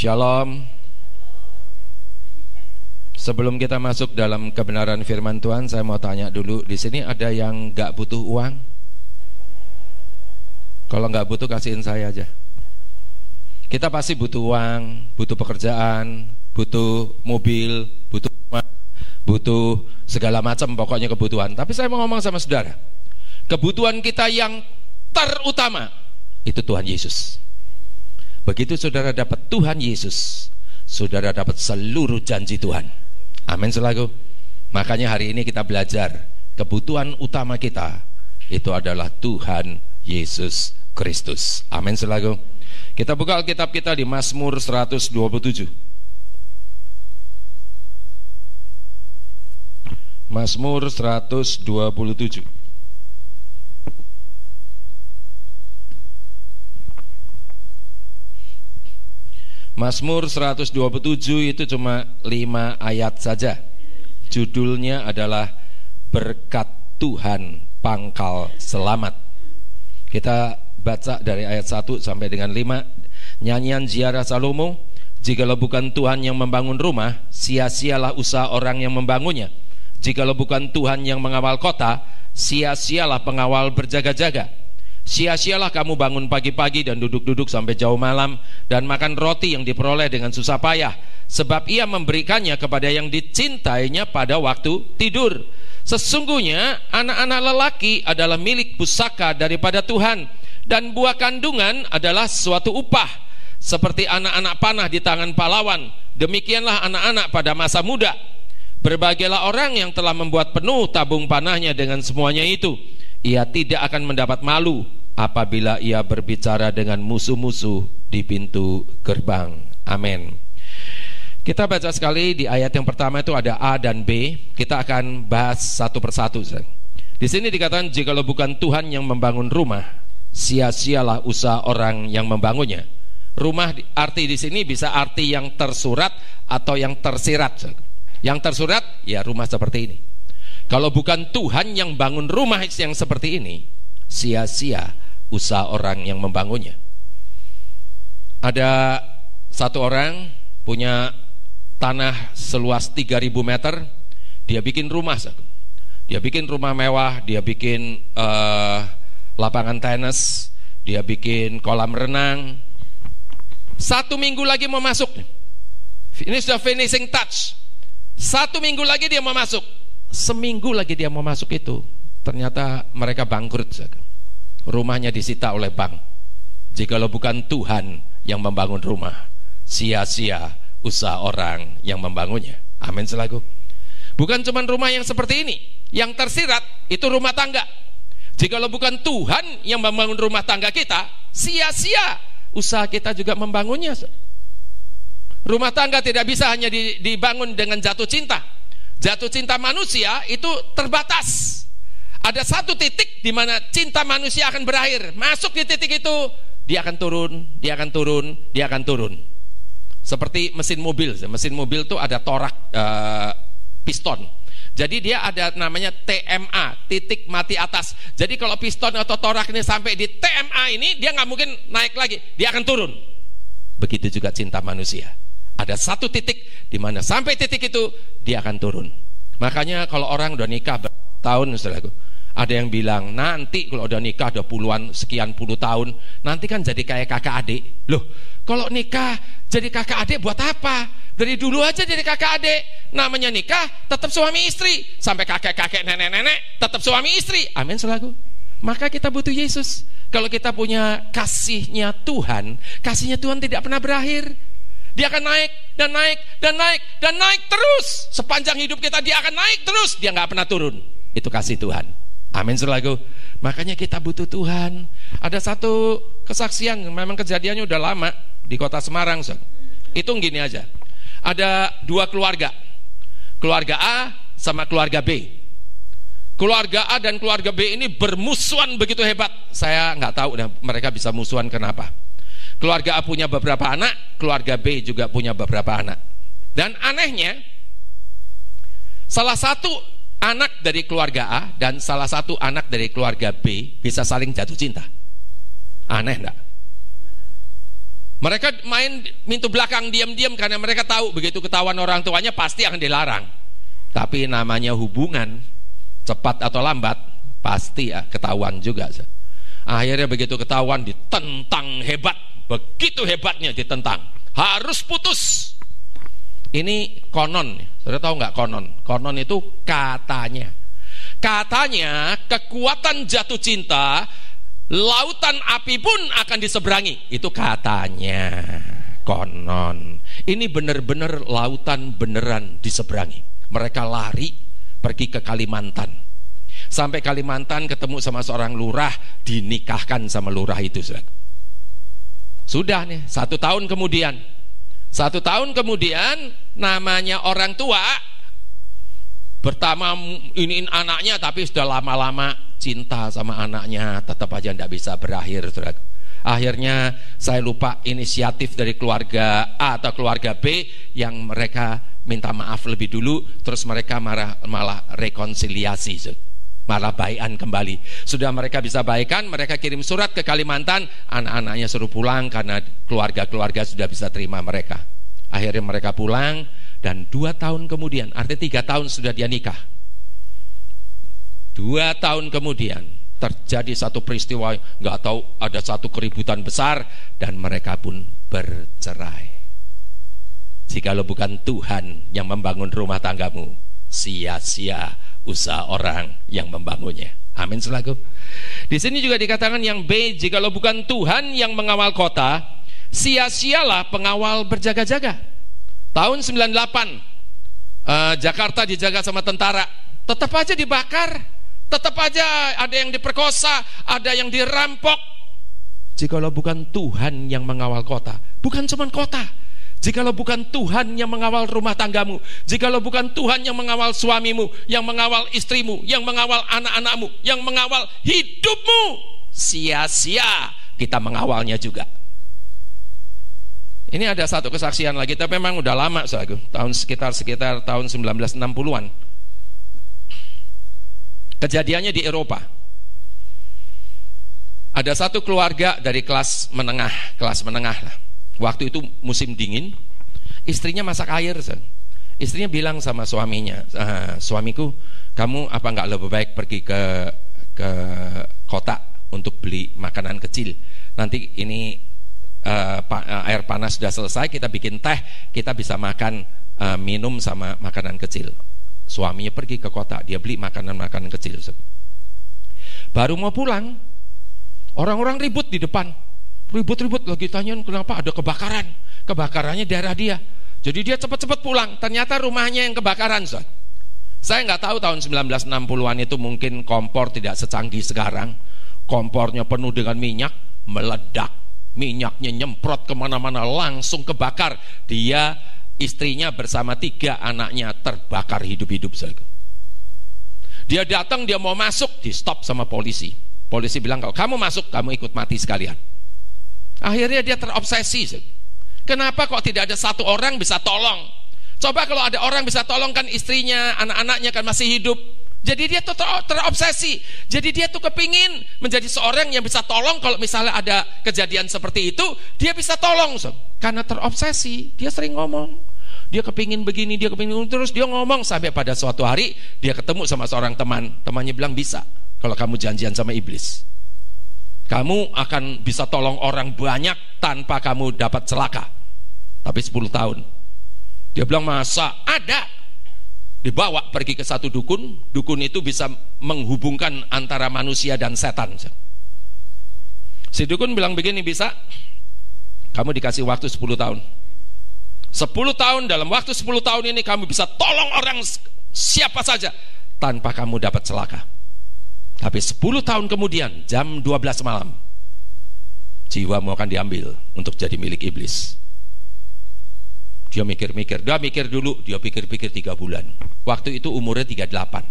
Shalom. Sebelum kita masuk dalam kebenaran firman Tuhan, saya mau tanya dulu, di sini ada yang nggak butuh uang? Kalau nggak butuh kasihin saya aja. Kita pasti butuh uang, butuh pekerjaan, butuh mobil, butuh rumah, butuh segala macam pokoknya kebutuhan. Tapi saya mau ngomong sama saudara, kebutuhan kita yang terutama itu Tuhan Yesus. Begitu saudara dapat Tuhan Yesus, saudara dapat seluruh janji Tuhan. Amin selalu. Makanya hari ini kita belajar kebutuhan utama kita itu adalah Tuhan Yesus Kristus. Amin selalu. Kita buka Alkitab kita di Mazmur 127. Mazmur 127. Mazmur 127 itu cuma 5 ayat saja. Judulnya adalah Berkat Tuhan Pangkal Selamat. Kita baca dari ayat 1 sampai dengan 5. Nyanyian ziarah Salomo, jikalau bukan Tuhan yang membangun rumah, sia-sialah usaha orang yang membangunnya. Jikalau bukan Tuhan yang mengawal kota, sia-sialah pengawal berjaga-jaga. Sia-sialah kamu bangun pagi-pagi dan duduk-duduk sampai jauh malam dan makan roti yang diperoleh dengan susah payah sebab ia memberikannya kepada yang dicintainya pada waktu tidur. Sesungguhnya anak-anak lelaki adalah milik pusaka daripada Tuhan dan buah kandungan adalah suatu upah seperti anak-anak panah di tangan pahlawan. Demikianlah anak-anak pada masa muda. Berbahagialah orang yang telah membuat penuh tabung panahnya dengan semuanya itu ia tidak akan mendapat malu apabila ia berbicara dengan musuh-musuh di pintu gerbang. Amin. Kita baca sekali di ayat yang pertama itu ada A dan B. Kita akan bahas satu persatu. Di sini dikatakan jikalau bukan Tuhan yang membangun rumah, sia-sialah usaha orang yang membangunnya. Rumah arti di sini bisa arti yang tersurat atau yang tersirat. Yang tersurat ya rumah seperti ini. Kalau bukan Tuhan yang bangun rumah yang seperti ini, sia-sia usaha orang yang membangunnya. Ada satu orang punya tanah seluas 3000 meter, dia bikin rumah. Dia bikin rumah mewah, dia bikin uh, lapangan tenis, dia bikin kolam renang. Satu minggu lagi mau masuk. Ini sudah finishing touch. Satu minggu lagi dia mau masuk Seminggu lagi dia mau masuk itu, ternyata mereka bangkrut. Rumahnya disita oleh bank. Jikalau bukan Tuhan yang membangun rumah, sia-sia usaha orang yang membangunnya. Amin selaku. Bukan cuma rumah yang seperti ini, yang tersirat itu rumah tangga. Jikalau bukan Tuhan yang membangun rumah tangga kita, sia-sia usaha kita juga membangunnya. Rumah tangga tidak bisa hanya dibangun dengan jatuh cinta, Jatuh cinta manusia itu terbatas. Ada satu titik di mana cinta manusia akan berakhir. Masuk di titik itu, dia akan turun, dia akan turun, dia akan turun. Seperti mesin mobil. Mesin mobil itu ada torak uh, piston. Jadi dia ada namanya TMA, titik mati atas. Jadi kalau piston atau torak ini sampai di TMA ini, dia nggak mungkin naik lagi, dia akan turun. Begitu juga cinta manusia. Ada satu titik di mana sampai titik itu dia akan turun. Makanya kalau orang udah nikah tahun saudaraku, ada yang bilang nanti kalau udah nikah udah puluhan sekian puluh tahun, nanti kan jadi kayak kakak adik. Loh, kalau nikah jadi kakak adik buat apa? Dari dulu aja jadi kakak adik. Namanya nikah tetap suami istri. Sampai kakek-kakek nenek-nenek tetap suami istri. Amin selaku. Maka kita butuh Yesus. Kalau kita punya kasihnya Tuhan, kasihnya Tuhan tidak pernah berakhir. Dia akan naik dan naik dan naik dan naik terus. Sepanjang hidup kita dia akan naik terus. Dia nggak pernah turun. Itu kasih Tuhan. Amin selalu. Makanya kita butuh Tuhan. Ada satu kesaksian, memang kejadiannya udah lama di kota Semarang. So. Itu gini aja. Ada dua keluarga. Keluarga A sama keluarga B. Keluarga A dan keluarga B ini bermusuhan begitu hebat. Saya nggak tahu mereka bisa musuhan kenapa. Keluarga A punya beberapa anak, keluarga B juga punya beberapa anak. Dan anehnya, salah satu anak dari keluarga A dan salah satu anak dari keluarga B bisa saling jatuh cinta. Aneh enggak? Mereka main pintu belakang diam-diam karena mereka tahu begitu ketahuan orang tuanya pasti akan dilarang. Tapi namanya hubungan cepat atau lambat pasti ya ketahuan juga. Akhirnya begitu ketahuan ditentang hebat, begitu hebatnya ditentang. Harus putus. Ini konon, saudara tahu nggak konon? Konon itu katanya. Katanya kekuatan jatuh cinta lautan api pun akan diseberangi. Itu katanya, konon. Ini benar-benar lautan beneran diseberangi. Mereka lari pergi ke Kalimantan. Sampai Kalimantan ketemu sama seorang lurah, dinikahkan sama lurah itu. Sudah nih, satu tahun kemudian. Satu tahun kemudian, namanya orang tua, pertama ini anaknya tapi sudah lama-lama cinta sama anaknya tetap aja tidak bisa berakhir saudara. Akhirnya saya lupa inisiatif dari keluarga A atau keluarga B yang mereka minta maaf lebih dulu terus mereka marah, malah rekonsiliasi malah baikan kembali. Sudah mereka bisa baikan mereka kirim surat ke Kalimantan anak-anaknya suruh pulang karena keluarga-keluarga sudah bisa terima mereka. Akhirnya mereka pulang dan dua tahun kemudian artinya tiga tahun sudah dia nikah. Dua tahun kemudian terjadi satu peristiwa nggak tahu ada satu keributan besar dan mereka pun bercerai. Jikalau bukan Tuhan yang membangun rumah tanggamu, sia-sia usaha orang yang membangunnya. Amin selaku. Di sini juga dikatakan yang B, jikalau bukan Tuhan yang mengawal kota, sia-sialah pengawal berjaga-jaga. Tahun 98, uh, eh, Jakarta dijaga sama tentara, tetap aja dibakar Tetap aja ada yang diperkosa, ada yang dirampok. Jikalau bukan Tuhan yang mengawal kota, bukan cuma kota. Jikalau bukan Tuhan yang mengawal rumah tanggamu, jikalau bukan Tuhan yang mengawal suamimu, yang mengawal istrimu, yang mengawal anak-anakmu, yang mengawal hidupmu, sia-sia kita mengawalnya juga. Ini ada satu kesaksian lagi, tapi memang udah lama saya tahun sekitar sekitar tahun 1960-an. Kejadiannya di Eropa. Ada satu keluarga dari kelas menengah, kelas menengah lah. Waktu itu musim dingin, istrinya masak air. Sen. Istrinya bilang sama suaminya, ah, suamiku, kamu apa nggak lebih baik pergi ke ke kota untuk beli makanan kecil. Nanti ini uh, air panas sudah selesai, kita bikin teh, kita bisa makan uh, minum sama makanan kecil. Suaminya pergi ke kota, dia beli makanan-makanan kecil. Baru mau pulang, orang-orang ribut di depan. Ribut-ribut lagi tanya kenapa ada kebakaran. Kebakarannya daerah dia. Jadi dia cepat-cepat pulang. Ternyata rumahnya yang kebakaran. Zat. Saya nggak tahu tahun 1960-an itu mungkin kompor tidak secanggih sekarang. Kompornya penuh dengan minyak, meledak. Minyaknya nyemprot ke mana-mana, langsung kebakar. Dia istrinya bersama tiga anaknya terbakar hidup-hidup. Dia datang, dia mau masuk, di stop sama polisi. Polisi bilang kalau kamu masuk, kamu ikut mati sekalian. Akhirnya dia terobsesi. Kenapa kok tidak ada satu orang bisa tolong? Coba kalau ada orang bisa tolong kan istrinya, anak-anaknya kan masih hidup. Jadi dia tuh ter terobsesi. Jadi dia tuh kepingin menjadi seorang yang bisa tolong kalau misalnya ada kejadian seperti itu, dia bisa tolong. Karena terobsesi, dia sering ngomong. Dia kepingin begini, dia kepingin terus dia ngomong sampai pada suatu hari dia ketemu sama seorang teman. Temannya bilang bisa kalau kamu janjian sama iblis. Kamu akan bisa tolong orang banyak tanpa kamu dapat celaka. Tapi 10 tahun. Dia bilang masa ada dibawa pergi ke satu dukun, dukun itu bisa menghubungkan antara manusia dan setan. Si dukun bilang begini bisa, kamu dikasih waktu 10 tahun. 10 tahun dalam waktu 10 tahun ini kamu bisa tolong orang siapa saja tanpa kamu dapat celaka. Tapi 10 tahun kemudian jam 12 malam jiwamu akan diambil untuk jadi milik iblis. Dia mikir-mikir, dia mikir dulu, dia pikir-pikir 3 bulan. Waktu itu umurnya 38.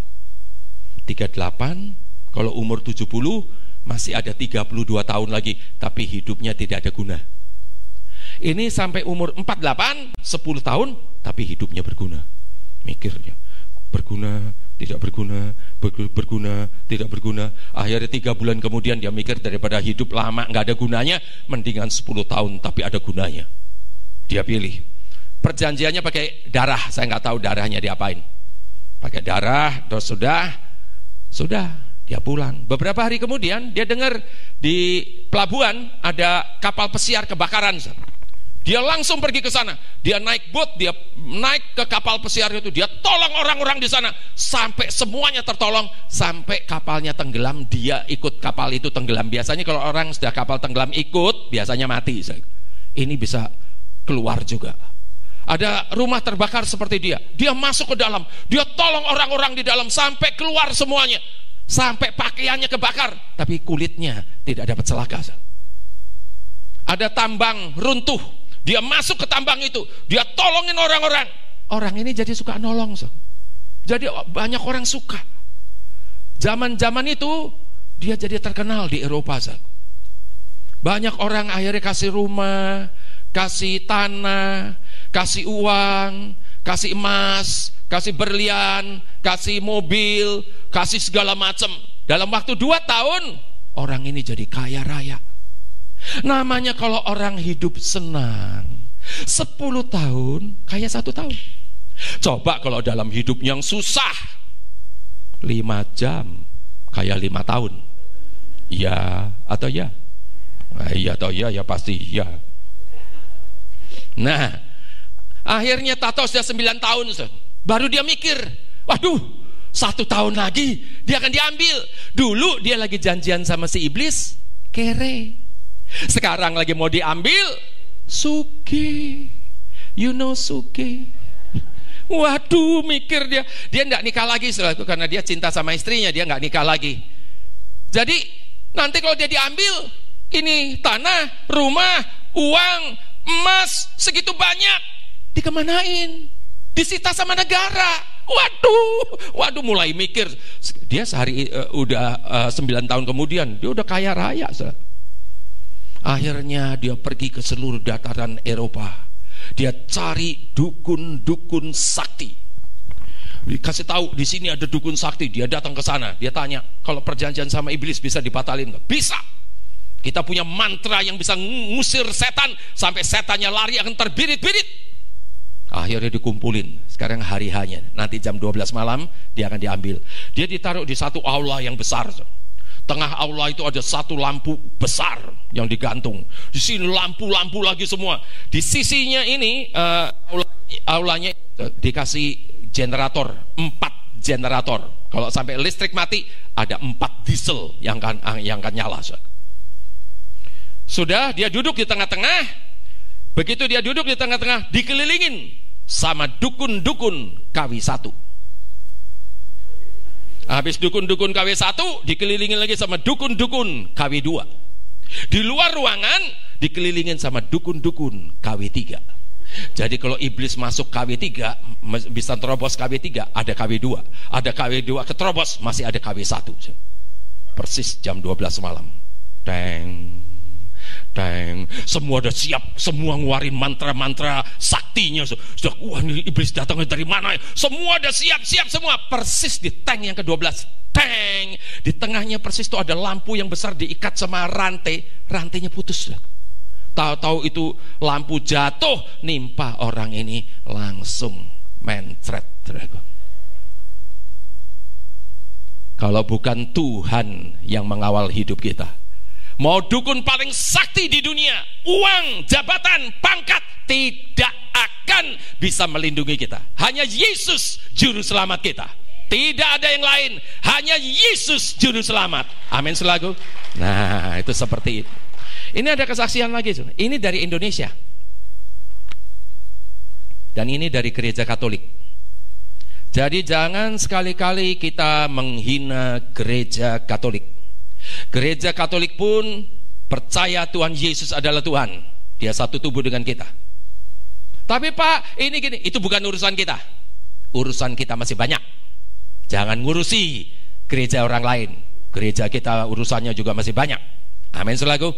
38 kalau umur 70 masih ada 32 tahun lagi tapi hidupnya tidak ada guna ini sampai umur 48, 10 tahun, tapi hidupnya berguna. Mikirnya, berguna, tidak berguna, berguna, tidak berguna. Akhirnya tiga bulan kemudian dia mikir daripada hidup lama nggak ada gunanya, mendingan 10 tahun tapi ada gunanya. Dia pilih. Perjanjiannya pakai darah, saya nggak tahu darahnya diapain. Pakai darah, terus sudah, sudah dia pulang. Beberapa hari kemudian dia dengar di pelabuhan ada kapal pesiar kebakaran. Dia langsung pergi ke sana. Dia naik boat, dia naik ke kapal pesiar itu, dia tolong orang-orang di sana sampai semuanya tertolong, sampai kapalnya tenggelam, dia ikut kapal itu tenggelam. Biasanya kalau orang sudah kapal tenggelam ikut, biasanya mati. Ini bisa keluar juga. Ada rumah terbakar seperti dia. Dia masuk ke dalam, dia tolong orang-orang di dalam sampai keluar semuanya. Sampai pakaiannya kebakar, tapi kulitnya tidak dapat celaka. Ada tambang runtuh dia masuk ke tambang itu, dia tolongin orang-orang. Orang ini jadi suka nolong, so. Jadi banyak orang suka. Zaman-zaman itu dia jadi terkenal di Eropa, so. Banyak orang akhirnya kasih rumah, kasih tanah, kasih uang, kasih emas, kasih berlian, kasih mobil, kasih segala macam. Dalam waktu dua tahun, orang ini jadi kaya raya. Namanya kalau orang hidup senang, 10 tahun kayak satu tahun. Coba kalau dalam hidup yang susah, 5 jam kayak lima tahun. Iya atau ya? Nah, iya atau ya? Ya pasti iya. Nah, akhirnya Tato sudah 9 tahun, baru dia mikir, waduh, satu tahun lagi dia akan diambil. Dulu dia lagi janjian sama si iblis, kere. Sekarang lagi mau diambil Suki You know Suki Waduh mikir dia Dia tidak nikah lagi setelah itu Karena dia cinta sama istrinya Dia nggak nikah lagi Jadi nanti kalau dia diambil Ini tanah, rumah, uang, emas Segitu banyak Dikemanain Disita sama negara Waduh, waduh mulai mikir. Dia sehari uh, udah uh, eh, 9 tahun kemudian dia udah kaya raya. Saudara. Akhirnya dia pergi ke seluruh dataran Eropa. Dia cari dukun-dukun sakti. Dikasih tahu di sini ada dukun sakti. Dia datang ke sana. Dia tanya, kalau perjanjian sama iblis bisa dibatalin nggak? Bisa. Kita punya mantra yang bisa ngusir setan sampai setannya lari akan terbirit-birit. Akhirnya dikumpulin. Sekarang hari hanya. Nanti jam 12 malam dia akan diambil. Dia ditaruh di satu aula yang besar tengah aula itu ada satu lampu besar yang digantung. Di sini lampu-lampu lagi semua. Di sisinya ini uh, aula, aulanya dikasih generator, empat generator. Kalau sampai listrik mati, ada empat diesel yang kan yang akan nyala. Sudah dia duduk di tengah-tengah. Begitu dia duduk di tengah-tengah, dikelilingin sama dukun-dukun kawi satu Habis dukun-dukun KW 1 dikelilingi lagi sama dukun-dukun KW 2. Di luar ruangan dikelilingin sama dukun-dukun KW 3. Jadi kalau iblis masuk KW 3 bisa terobos KW 3, ada KW 2. Ada KW 2 keterobos, masih ada KW 1. Persis jam 12 malam. Teng Teng, semua udah siap, semua nguarin mantra-mantra saktinya. Sudah, wah ini iblis datangnya dari mana? Semua udah siap-siap semua. Persis di tank yang ke-12. Teng, di tengahnya persis itu ada lampu yang besar diikat sama rantai. Rantainya putus. Tahu-tahu itu lampu jatuh, nimpa orang ini langsung mencret. Kalau bukan Tuhan yang mengawal hidup kita, Mau dukun paling sakti di dunia, uang, jabatan, pangkat tidak akan bisa melindungi kita. Hanya Yesus juru selamat kita. Tidak ada yang lain, hanya Yesus juru selamat. Amin selagu. Nah, itu seperti itu. Ini ada kesaksian lagi, ini dari Indonesia. Dan ini dari gereja Katolik. Jadi jangan sekali-kali kita menghina gereja Katolik. Gereja Katolik pun percaya Tuhan Yesus adalah Tuhan. Dia satu tubuh dengan kita. Tapi Pak, ini gini, itu bukan urusan kita. Urusan kita masih banyak. Jangan ngurusi gereja orang lain. Gereja kita urusannya juga masih banyak. Amin selaku.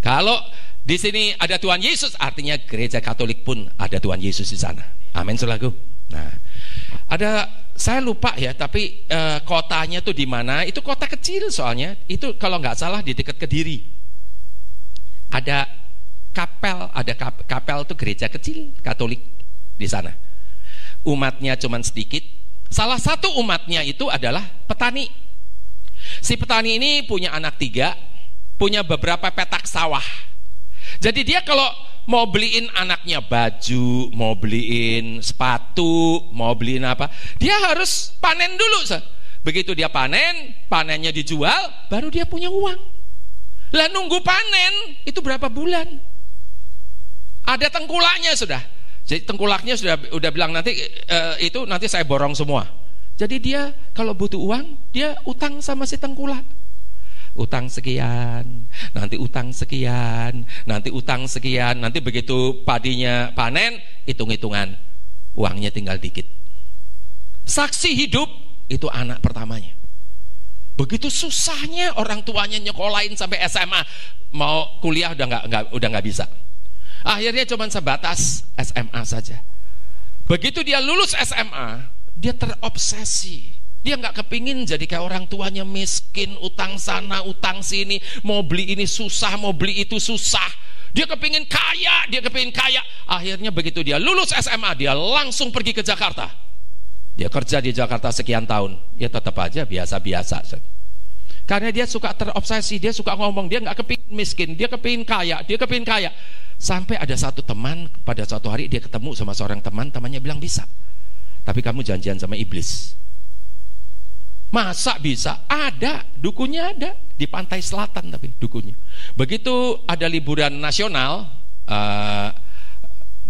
Kalau di sini ada Tuhan Yesus, artinya gereja Katolik pun ada Tuhan Yesus di sana. Amin selaku. Nah, ada saya lupa ya, tapi uh, kotanya tuh di mana? Itu kota kecil soalnya. Itu kalau nggak salah di dekat Kediri. Ada kapel, ada kap, kapel tuh gereja kecil Katolik di sana. Umatnya cuman sedikit. Salah satu umatnya itu adalah petani. Si petani ini punya anak tiga, punya beberapa petak sawah. Jadi dia kalau mau beliin anaknya baju, mau beliin sepatu, mau beliin apa, dia harus panen dulu. Begitu dia panen, panennya dijual, baru dia punya uang. Lah nunggu panen itu berapa bulan? Ada tengkulaknya sudah. Jadi tengkulaknya sudah udah bilang nanti e, itu nanti saya borong semua. Jadi dia kalau butuh uang, dia utang sama si tengkulak utang sekian, nanti utang sekian, nanti utang sekian, nanti begitu padinya panen, hitung-hitungan, uangnya tinggal dikit. Saksi hidup itu anak pertamanya. Begitu susahnya orang tuanya nyekolahin sampai SMA, mau kuliah udah nggak nggak udah nggak bisa. Akhirnya cuma sebatas SMA saja. Begitu dia lulus SMA, dia terobsesi dia nggak kepingin jadi kayak orang tuanya miskin, utang sana, utang sini, mau beli ini susah, mau beli itu susah. Dia kepingin kaya, dia kepingin kaya. Akhirnya begitu dia lulus SMA, dia langsung pergi ke Jakarta. Dia kerja di Jakarta sekian tahun, ya tetap aja biasa-biasa. Karena dia suka terobsesi, dia suka ngomong, dia nggak kepingin miskin, dia kepingin kaya, dia kepingin kaya. Sampai ada satu teman, pada suatu hari dia ketemu sama seorang teman, temannya bilang bisa. Tapi kamu janjian sama iblis Masa bisa? Ada, dukunya ada di pantai selatan tapi dukunya. Begitu ada liburan nasional, eh,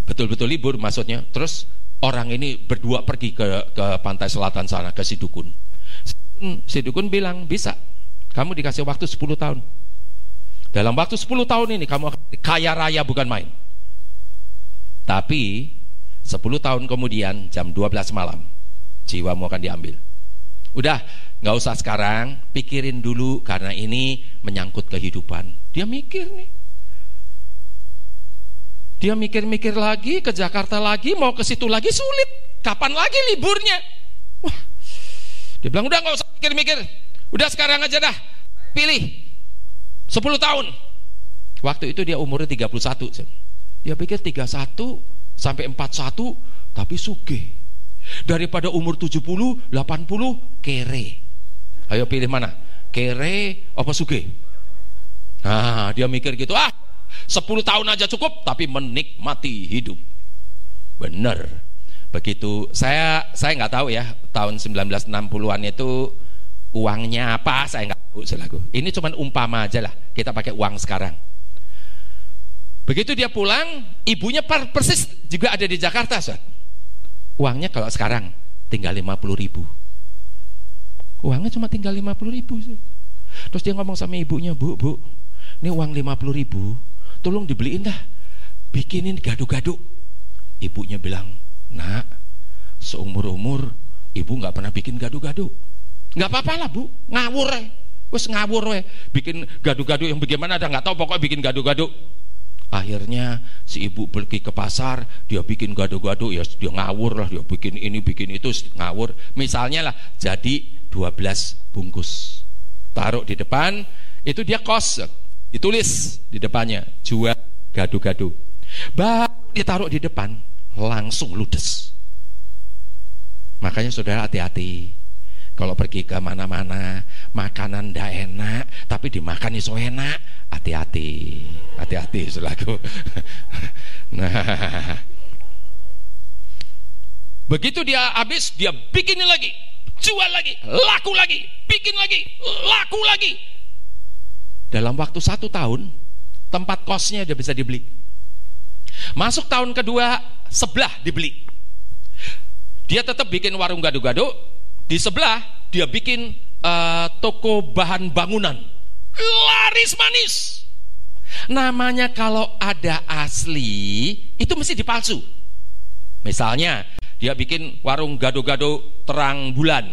betul-betul libur maksudnya. Terus orang ini berdua pergi ke ke pantai selatan sana ke si dukun. Si dukun bilang bisa. Kamu dikasih waktu 10 tahun. Dalam waktu 10 tahun ini kamu kaya raya bukan main. Tapi 10 tahun kemudian jam 12 malam jiwamu akan diambil. Udah, nggak usah sekarang, pikirin dulu karena ini menyangkut kehidupan. Dia mikir nih. Dia mikir-mikir lagi ke Jakarta lagi, mau ke situ lagi sulit. Kapan lagi liburnya? Wah. Dia bilang udah nggak usah mikir-mikir. Udah sekarang aja dah. Pilih. 10 tahun. Waktu itu dia umurnya 31. Dia pikir 31 sampai 41 tapi suge. Daripada umur 70, 80, kere. Ayo pilih mana? Kere apa suge? Nah, dia mikir gitu, ah 10 tahun aja cukup, tapi menikmati hidup. Bener. Begitu, saya saya nggak tahu ya, tahun 1960-an itu uangnya apa, saya nggak tahu selaku. Ini cuma umpama aja lah, kita pakai uang sekarang. Begitu dia pulang, ibunya persis juga ada di Jakarta, Sobat. Uangnya kalau sekarang tinggal 50 ribu. Uangnya cuma tinggal 50 ribu. Terus dia ngomong sama ibunya, bu, bu, ini uang 50 ribu, tolong dibeliin dah, bikinin gado-gado. Ibunya bilang, nak, seumur-umur ibu nggak pernah bikin gado-gado. Nggak apa-apa lah bu, ngawur ya. Wes ngawur ya. Bikin gado-gado yang bagaimana ada nggak tahu pokoknya bikin gado-gado. Akhirnya si ibu pergi ke pasar, dia bikin gado-gado, ya dia ngawur lah, dia bikin ini, bikin itu, ngawur. Misalnya lah, jadi 12 bungkus. Taruh di depan, itu dia kos, ditulis di depannya, jual gado-gado. Baru ditaruh di depan, langsung ludes. Makanya saudara hati-hati. Kalau pergi ke mana-mana, makanan ndak enak, tapi dimakan iso enak, hati-hati. Hati-hati selaku. Nah. Begitu dia habis dia bikin lagi jual lagi laku lagi bikin lagi laku lagi. Dalam waktu satu tahun tempat kosnya dia bisa dibeli. Masuk tahun kedua sebelah dibeli. Dia tetap bikin warung gado-gado di sebelah dia bikin uh, toko bahan bangunan laris manis. Namanya kalau ada asli, itu mesti dipalsu. Misalnya, dia bikin warung gado-gado terang bulan.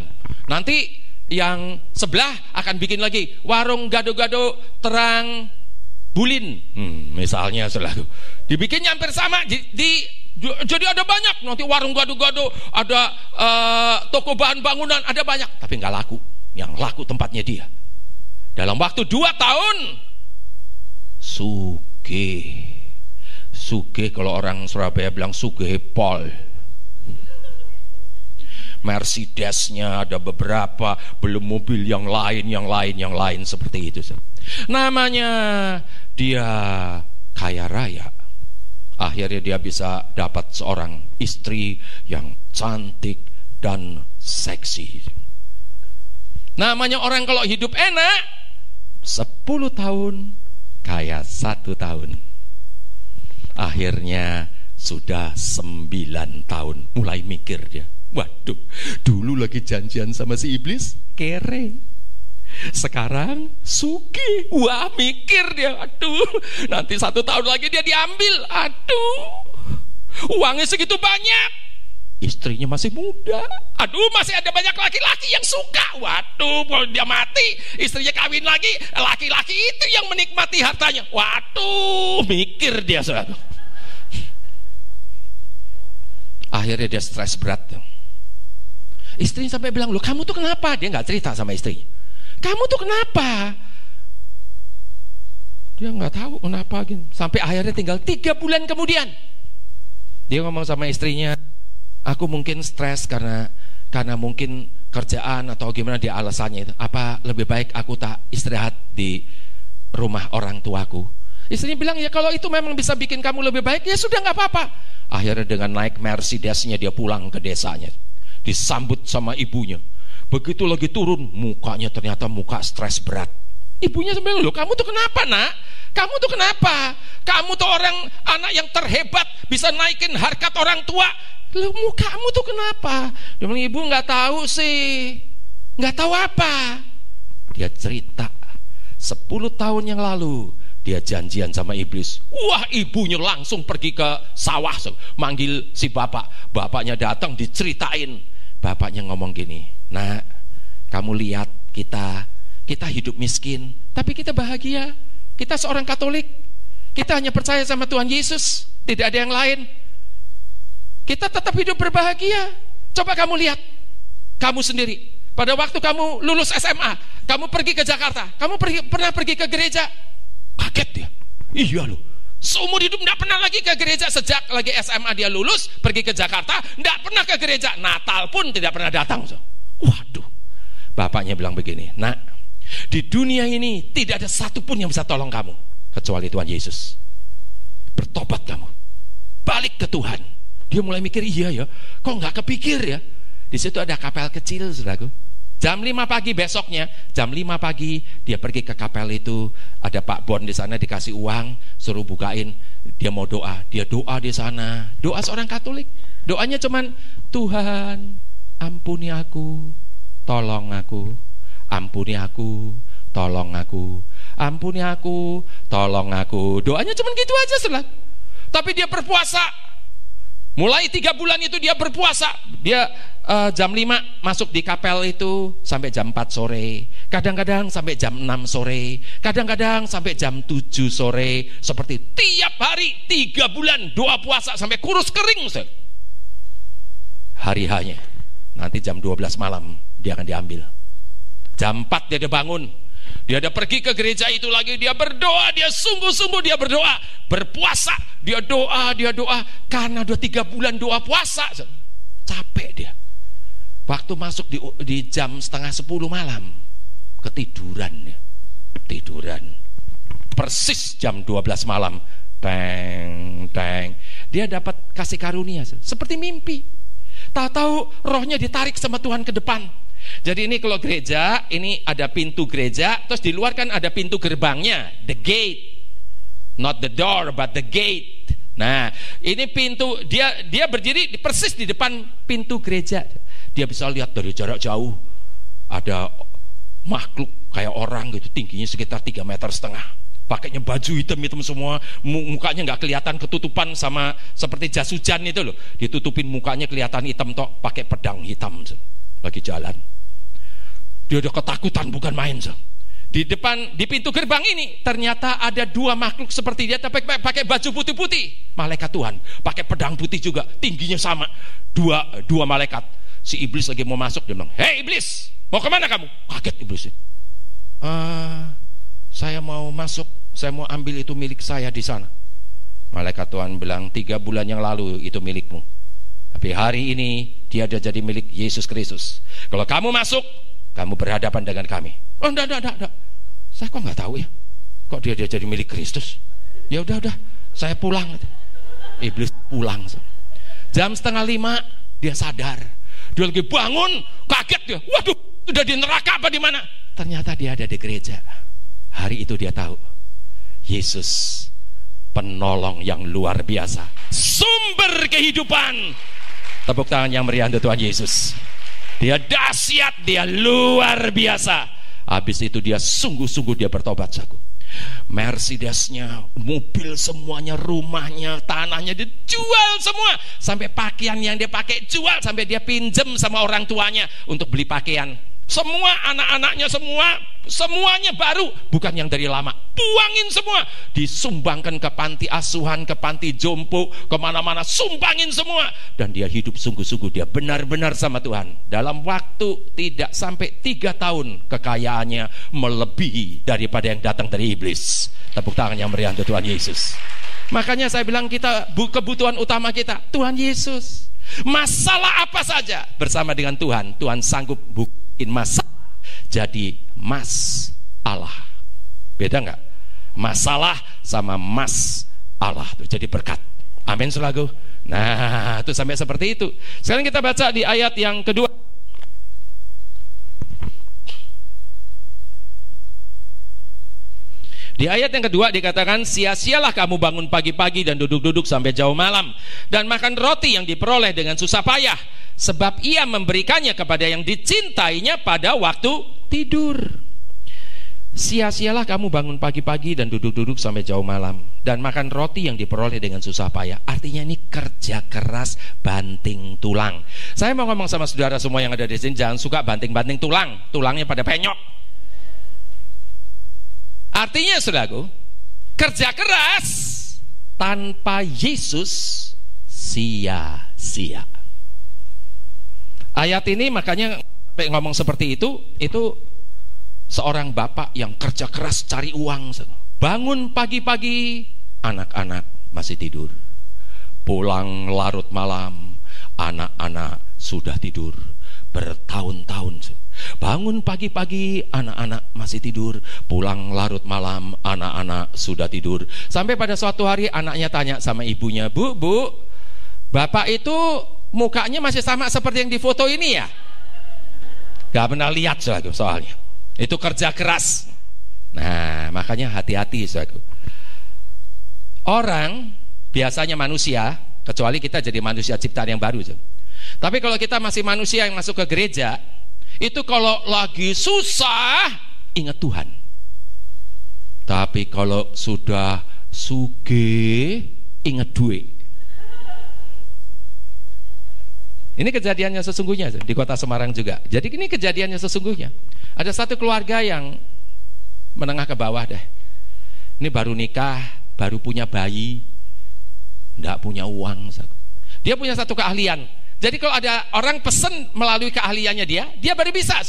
Nanti yang sebelah akan bikin lagi warung gado-gado terang bulin. Hmm, misalnya selalu. Dibikin hampir sama, di, di Jadi ada banyak, nanti warung gado-gado, ada uh, toko bahan bangunan, ada banyak, tapi nggak laku. Yang laku tempatnya dia. Dalam waktu dua tahun, suge, suge kalau orang Surabaya bilang suge pol. Mercedesnya ada beberapa, belum mobil yang lain, yang lain, yang lain seperti itu. Namanya dia kaya raya akhirnya dia bisa dapat seorang istri yang cantik dan seksi. Namanya orang kalau hidup enak, 10 tahun kayak satu tahun. Akhirnya sudah 9 tahun mulai mikir dia. Waduh, dulu lagi janjian sama si iblis, kere. Sekarang suki, wah mikir dia, aduh, nanti satu tahun lagi dia diambil, aduh, uangnya segitu banyak, istrinya masih muda, aduh masih ada banyak laki-laki yang suka, waduh, kalau dia mati, istrinya kawin lagi, laki-laki itu yang menikmati hartanya, waduh, mikir dia saudara. Akhirnya dia stres berat. Istrinya sampai bilang, lo kamu tuh kenapa? Dia nggak cerita sama istrinya. Kamu tuh kenapa? Dia nggak tahu kenapa gitu. Sampai akhirnya tinggal tiga bulan kemudian. Dia ngomong sama istrinya, aku mungkin stres karena karena mungkin kerjaan atau gimana dia alasannya itu. Apa lebih baik aku tak istirahat di rumah orang tuaku? Istrinya bilang ya kalau itu memang bisa bikin kamu lebih baik ya sudah nggak apa-apa. Akhirnya dengan naik Mercedesnya dia pulang ke desanya, disambut sama ibunya Begitu lagi turun, mukanya ternyata muka stres berat. Ibunya sampai lo, kamu tuh kenapa nak? Kamu tuh kenapa? Kamu tuh orang anak yang terhebat, bisa naikin harkat orang tua. Lo mukamu tuh kenapa? Dia bilang, ibu nggak tahu sih. Nggak tahu apa. Dia cerita, 10 tahun yang lalu, dia janjian sama iblis. Wah, ibunya langsung pergi ke sawah, manggil si bapak. Bapaknya datang diceritain. Bapaknya ngomong gini, Nah, kamu lihat kita, kita hidup miskin, tapi kita bahagia. Kita seorang Katolik, kita hanya percaya sama Tuhan Yesus, tidak ada yang lain. Kita tetap hidup berbahagia. Coba kamu lihat, kamu sendiri. Pada waktu kamu lulus SMA, kamu pergi ke Jakarta, kamu pergi, pernah pergi ke gereja, kaget dia. Iya loh, Seumur hidup tidak pernah lagi ke gereja sejak lagi SMA dia lulus pergi ke Jakarta, tidak pernah ke gereja. Natal pun tidak pernah datang. Waduh, bapaknya bilang begini, nak, di dunia ini tidak ada satupun yang bisa tolong kamu kecuali Tuhan Yesus. Bertobat kamu, balik ke Tuhan. Dia mulai mikir, iya ya, kok nggak kepikir ya? Di situ ada kapel kecil, saudaraku. Jam 5 pagi besoknya, jam 5 pagi dia pergi ke kapel itu, ada Pak Bon di sana dikasih uang, suruh bukain, dia mau doa, dia doa di sana, doa seorang Katolik. Doanya cuman Tuhan, ampuni aku, tolong aku, ampuni aku, tolong aku, ampuni aku, tolong aku. Doanya cuma gitu aja setelah. Tapi dia berpuasa. Mulai tiga bulan itu dia berpuasa. Dia uh, jam 5 masuk di kapel itu sampai jam 4 sore. Kadang-kadang sampai jam 6 sore. Kadang-kadang sampai jam 7 sore. Seperti tiap hari tiga bulan doa puasa sampai kurus kering. Hari hanya Nanti jam 12 malam dia akan diambil. Jam 4 dia ada bangun. Dia ada pergi ke gereja itu lagi, dia berdoa, dia sungguh-sungguh dia berdoa, berpuasa, dia doa, dia doa, karena dua tiga bulan doa puasa, capek dia. Waktu masuk di, di jam setengah sepuluh malam, ketiduran dia, tiduran. Persis jam 12 malam, teng, teng. Dia dapat kasih karunia, seperti mimpi. Tahu-tahu rohnya ditarik sama Tuhan ke depan. Jadi ini kalau gereja, ini ada pintu gereja, terus di luar kan ada pintu gerbangnya, the gate. Not the door, but the gate. Nah, ini pintu dia dia berdiri persis di depan pintu gereja. Dia bisa lihat dari jarak jauh ada makhluk kayak orang gitu tingginya sekitar 3 meter setengah pakainya baju hitam-hitam semua, mukanya nggak kelihatan ketutupan sama seperti jas hujan itu loh. Ditutupin mukanya kelihatan hitam tok, pakai pedang hitam lagi jalan. Dia ada ketakutan bukan main so. Di depan di pintu gerbang ini ternyata ada dua makhluk seperti dia tapi pakai baju putih-putih. Malaikat Tuhan, pakai pedang putih juga, tingginya sama. Dua dua malaikat. Si iblis lagi mau masuk dia bilang, "Hei iblis, mau ke mana kamu?" Kaget iblis. Uh, saya mau masuk, saya mau ambil itu milik saya di sana. Malaikat Tuhan bilang, tiga bulan yang lalu itu milikmu. Tapi hari ini dia ada jadi milik Yesus Kristus. Kalau kamu masuk, kamu berhadapan dengan kami. Oh, enggak, enggak, enggak, enggak. Saya kok nggak tahu ya. Kok dia dia jadi milik Kristus? Ya udah, udah. Saya pulang. Iblis pulang. Jam setengah lima dia sadar. Dia lagi bangun, kaget dia. Waduh, sudah di neraka apa di mana? Ternyata dia ada di gereja. Hari itu dia tahu Yesus penolong yang luar biasa, sumber kehidupan. Tepuk tangan yang meriah untuk Tuhan Yesus. Dia dahsyat, dia luar biasa. Habis itu dia sungguh-sungguh dia bertobat jago. Mercedesnya, mobil semuanya, rumahnya, tanahnya dijual semua. Sampai pakaian yang dia pakai jual sampai dia pinjem sama orang tuanya untuk beli pakaian. Semua anak-anaknya semua semuanya baru, bukan yang dari lama. Buangin semua, disumbangkan ke panti asuhan, ke panti jompo, ke mana-mana, sumbangin semua. Dan dia hidup sungguh-sungguh, dia benar-benar sama Tuhan. Dalam waktu tidak sampai tiga tahun, kekayaannya melebihi daripada yang datang dari iblis. Tepuk tangan yang meriah untuk Tuhan Yesus. Makanya saya bilang kita kebutuhan utama kita Tuhan Yesus. Masalah apa saja bersama dengan Tuhan, Tuhan sanggup bukti in masalah jadi mas Allah. Beda nggak? Masalah sama mas Allah tuh jadi berkat. Amin selagu. Nah, itu sampai seperti itu. Sekarang kita baca di ayat yang kedua. Di ayat yang kedua dikatakan sia-sialah kamu bangun pagi-pagi dan duduk-duduk sampai jauh malam dan makan roti yang diperoleh dengan susah payah sebab ia memberikannya kepada yang dicintainya pada waktu tidur. Sia-sialah kamu bangun pagi-pagi dan duduk-duduk sampai jauh malam dan makan roti yang diperoleh dengan susah payah. Artinya ini kerja keras banting tulang. Saya mau ngomong sama saudara semua yang ada di sini jangan suka banting-banting tulang, tulangnya pada penyok. Artinya saudaraku, kerja keras tanpa Yesus sia-sia. Ayat ini makanya ngomong seperti itu, itu seorang bapak yang kerja keras cari uang. Bangun pagi-pagi, anak-anak masih tidur. Pulang larut malam, anak-anak sudah tidur bertahun-tahun. Bangun pagi-pagi, anak-anak masih tidur. Pulang larut malam, anak-anak sudah tidur. Sampai pada suatu hari anaknya tanya sama ibunya, Bu, Bu, Bapak itu mukanya masih sama seperti yang di foto ini ya? Gak pernah lihat soalnya. Itu kerja keras. Nah, makanya hati-hati soalnya. Orang biasanya manusia, kecuali kita jadi manusia ciptaan yang baru. Tapi kalau kita masih manusia yang masuk ke gereja, itu kalau lagi susah ingat Tuhan. Tapi kalau sudah suge ingat duit. Ini kejadiannya sesungguhnya di kota Semarang juga. Jadi ini kejadiannya sesungguhnya. Ada satu keluarga yang menengah ke bawah deh. Ini baru nikah, baru punya bayi, tidak punya uang. Dia punya satu keahlian, jadi kalau ada orang pesen melalui keahliannya dia, dia baru bisa.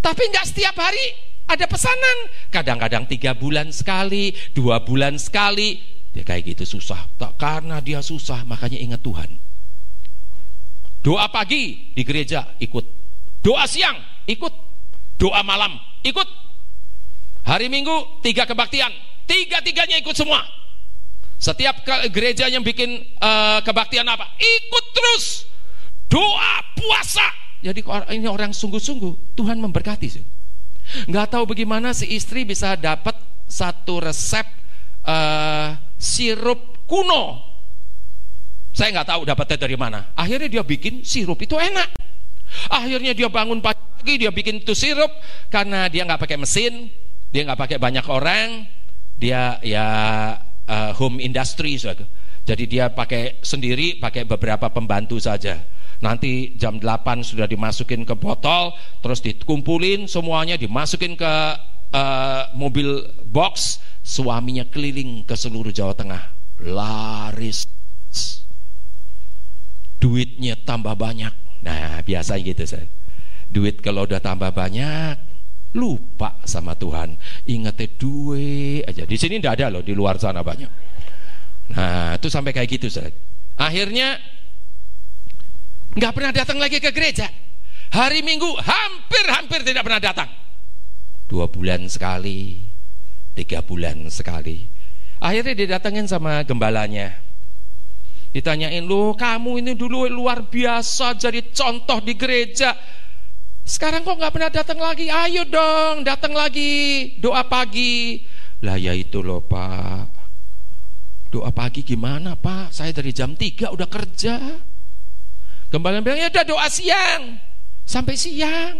Tapi nggak setiap hari ada pesanan. Kadang-kadang tiga bulan sekali, dua bulan sekali. Dia kayak gitu susah. Tak karena dia susah, makanya ingat Tuhan. Doa pagi di gereja ikut. Doa siang ikut. Doa malam ikut. Hari Minggu tiga kebaktian, tiga-tiganya ikut semua. Setiap gereja yang bikin uh, kebaktian apa? Ikut terus. Doa, puasa. Jadi ini orang sungguh-sungguh. Tuhan memberkati. Nggak tahu bagaimana si istri bisa dapat satu resep uh, sirup kuno. Saya nggak tahu dapatnya dari mana. Akhirnya dia bikin sirup itu enak. Akhirnya dia bangun pagi, dia bikin itu sirup karena dia nggak pakai mesin, dia nggak pakai banyak orang, dia ya uh, home industry jadi dia pakai sendiri pakai beberapa pembantu saja nanti jam 8 sudah dimasukin ke botol terus dikumpulin semuanya dimasukin ke uh, mobil box, suaminya keliling ke seluruh Jawa Tengah, laris, duitnya tambah banyak. Nah biasa gitu saya. Duit kalau udah tambah banyak, lupa sama Tuhan. Ingatnya duit aja. Di sini tidak ada loh, di luar sana banyak. Nah itu sampai kayak gitu saya. Akhirnya nggak pernah datang lagi ke gereja. Hari Minggu hampir-hampir tidak pernah datang. Dua bulan sekali, tiga bulan sekali. Akhirnya didatengin sama gembalanya. Ditanyain, lu kamu ini dulu luar biasa jadi contoh di gereja. Sekarang kok nggak pernah datang lagi? Ayo dong, datang lagi. Doa pagi. Lah ya itu loh pak. Doa pagi gimana pak? Saya dari jam 3 udah kerja. Gembala bilang, ya udah doa siang sampai siang.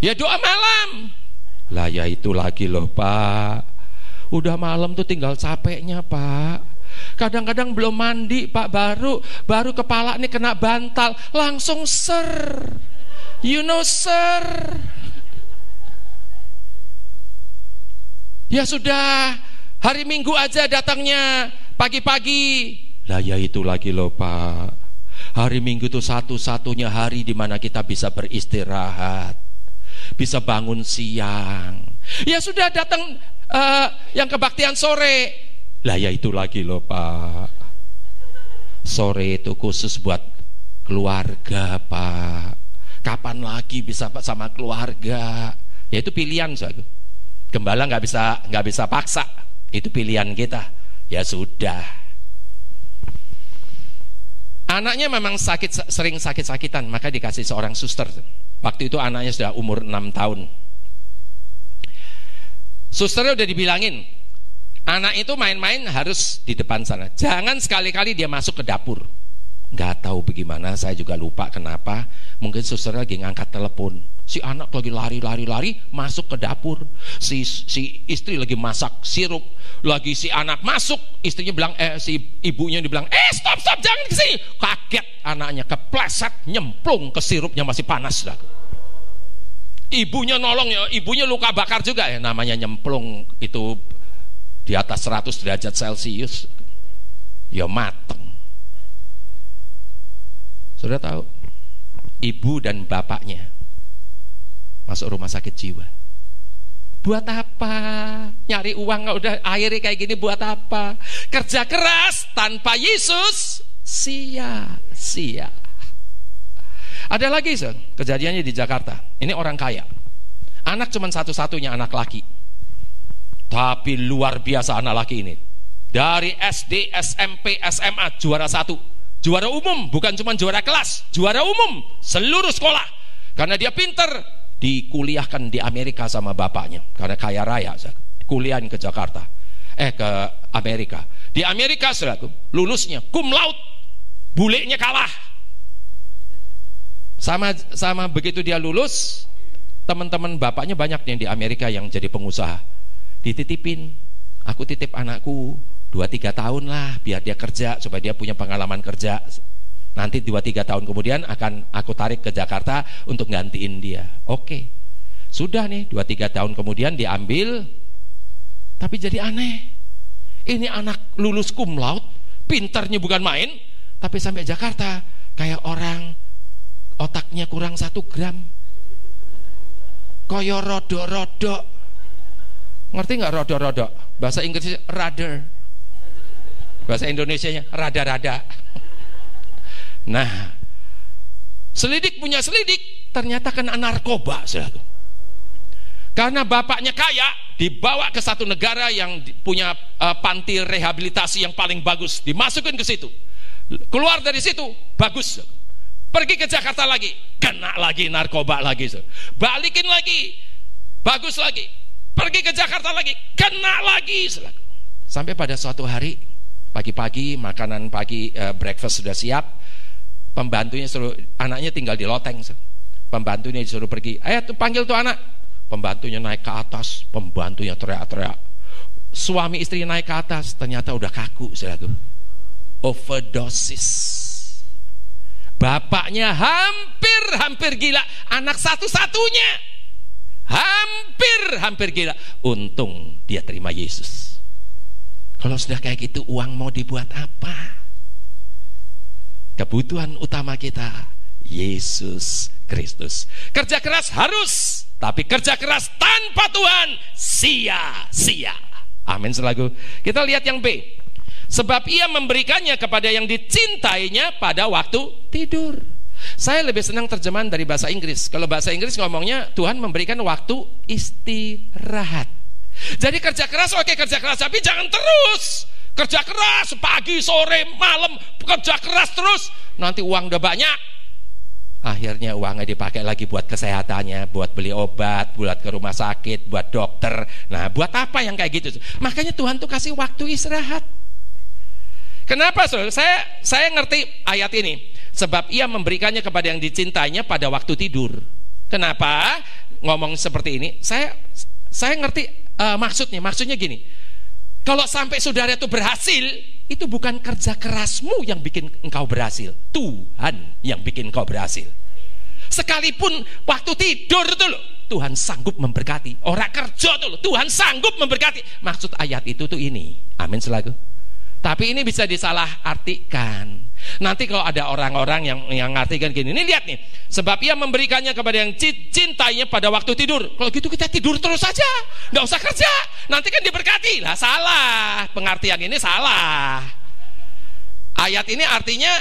Ya doa malam. Lah ya itu lagi loh Pak. Udah malam tuh tinggal capeknya Pak. Kadang-kadang belum mandi Pak baru baru kepala nih kena bantal langsung ser. You know sir. Ya sudah hari Minggu aja datangnya pagi-pagi. Lah ya itu lagi loh Pak. Hari Minggu itu satu-satunya hari di mana kita bisa beristirahat, bisa bangun siang. Ya sudah datang uh, yang kebaktian sore. Lah ya itu lagi loh Pak. Sore itu khusus buat keluarga Pak. Kapan lagi bisa sama keluarga? Ya itu pilihan saya. Gembala nggak bisa nggak bisa paksa. Itu pilihan kita. Ya sudah. Anaknya memang sakit sering sakit-sakitan, maka dikasih seorang suster. Waktu itu anaknya sudah umur 6 tahun. Susternya udah dibilangin, anak itu main-main harus di depan sana. Jangan sekali-kali dia masuk ke dapur. Gak tahu bagaimana, saya juga lupa kenapa. Mungkin suster lagi ngangkat telepon si anak lagi lari-lari-lari masuk ke dapur si si istri lagi masak sirup lagi si anak masuk istrinya bilang eh si ibunya dibilang eh stop stop jangan ke sini kaget anaknya kepleset nyemplung ke sirupnya masih panas dah ibunya nolong ya ibunya luka bakar juga ya namanya nyemplung itu di atas 100 derajat celcius ya mateng sudah tahu ibu dan bapaknya masuk rumah sakit jiwa. Buat apa? Nyari uang nggak udah akhirnya kayak gini buat apa? Kerja keras tanpa Yesus sia-sia. Ada lagi so, kejadiannya di Jakarta. Ini orang kaya. Anak cuma satu-satunya anak laki. Tapi luar biasa anak laki ini. Dari SD, SMP, SMA juara satu. Juara umum, bukan cuma juara kelas, juara umum seluruh sekolah. Karena dia pinter, dikuliahkan di Amerika sama bapaknya. Karena kaya raya kuliah ke Jakarta. Eh ke Amerika. Di Amerika selaku lulusnya cum laude. Bulenya kalah. Sama sama begitu dia lulus teman-teman bapaknya banyak yang di Amerika yang jadi pengusaha dititipin aku titip anakku dua tiga tahun lah biar dia kerja supaya dia punya pengalaman kerja Nanti dua tiga tahun kemudian akan aku tarik ke Jakarta untuk gantiin dia. Oke, sudah nih dua tiga tahun kemudian diambil, tapi jadi aneh. Ini anak lulus cum laude, pinternya bukan main, tapi sampai Jakarta kayak orang otaknya kurang satu gram. Koyo rodo-rodo. Ngerti nggak rodo-rodo? Bahasa Inggrisnya rather. Bahasa Indonesia-nya rada-rada. Nah, selidik punya selidik, ternyata kena narkoba. Karena bapaknya kaya, dibawa ke satu negara yang punya uh, panti rehabilitasi yang paling bagus, dimasukin ke situ. Keluar dari situ, bagus. Pergi ke Jakarta lagi, kena lagi narkoba lagi. Balikin lagi, bagus lagi. Pergi ke Jakarta lagi, kena lagi. Sampai pada suatu hari, pagi-pagi makanan pagi uh, breakfast sudah siap, pembantunya suruh anaknya tinggal di loteng pembantunya disuruh pergi. Ayo tuh panggil tuh anak. Pembantunya naik ke atas pembantunya teriak-teriak. Suami istri naik ke atas ternyata udah kaku saudaraku overdosis. Bapaknya hampir-hampir gila. Anak satu-satunya hampir hampir gila. Untung dia terima Yesus. Kalau sudah kayak gitu uang mau dibuat apa? Kebutuhan utama kita Yesus Kristus. Kerja keras harus, tapi kerja keras tanpa Tuhan sia-sia. Amin selagu. Kita lihat yang B. Sebab ia memberikannya kepada yang dicintainya pada waktu tidur. Saya lebih senang terjemahan dari bahasa Inggris. Kalau bahasa Inggris ngomongnya Tuhan memberikan waktu istirahat. Jadi kerja keras oke kerja keras tapi jangan terus. Kerja keras pagi, sore, malam, kerja keras terus. Nanti uang udah banyak. Akhirnya uangnya dipakai lagi buat kesehatannya, buat beli obat, buat ke rumah sakit, buat dokter. Nah, buat apa yang kayak gitu? Makanya Tuhan tuh kasih waktu istirahat. Kenapa? Saya saya ngerti ayat ini. Sebab ia memberikannya kepada yang dicintainya pada waktu tidur. Kenapa? Ngomong seperti ini, saya saya ngerti uh, maksudnya. Maksudnya gini, kalau sampai saudara itu berhasil, itu bukan kerja kerasmu yang bikin engkau berhasil. Tuhan yang bikin engkau berhasil. Sekalipun waktu tidur itu loh, Tuhan sanggup memberkati. Orang kerja tuh loh, Tuhan sanggup memberkati. Maksud ayat itu tuh ini. Amin selaku. Tapi ini bisa disalah artikan. Nanti kalau ada orang-orang yang yang ngartikan gini, ini lihat nih, sebab ia memberikannya kepada yang cintainya pada waktu tidur. Kalau gitu kita tidur terus saja, nggak usah kerja. Nanti kan diberkati. Lah salah, pengertian ini salah. Ayat ini artinya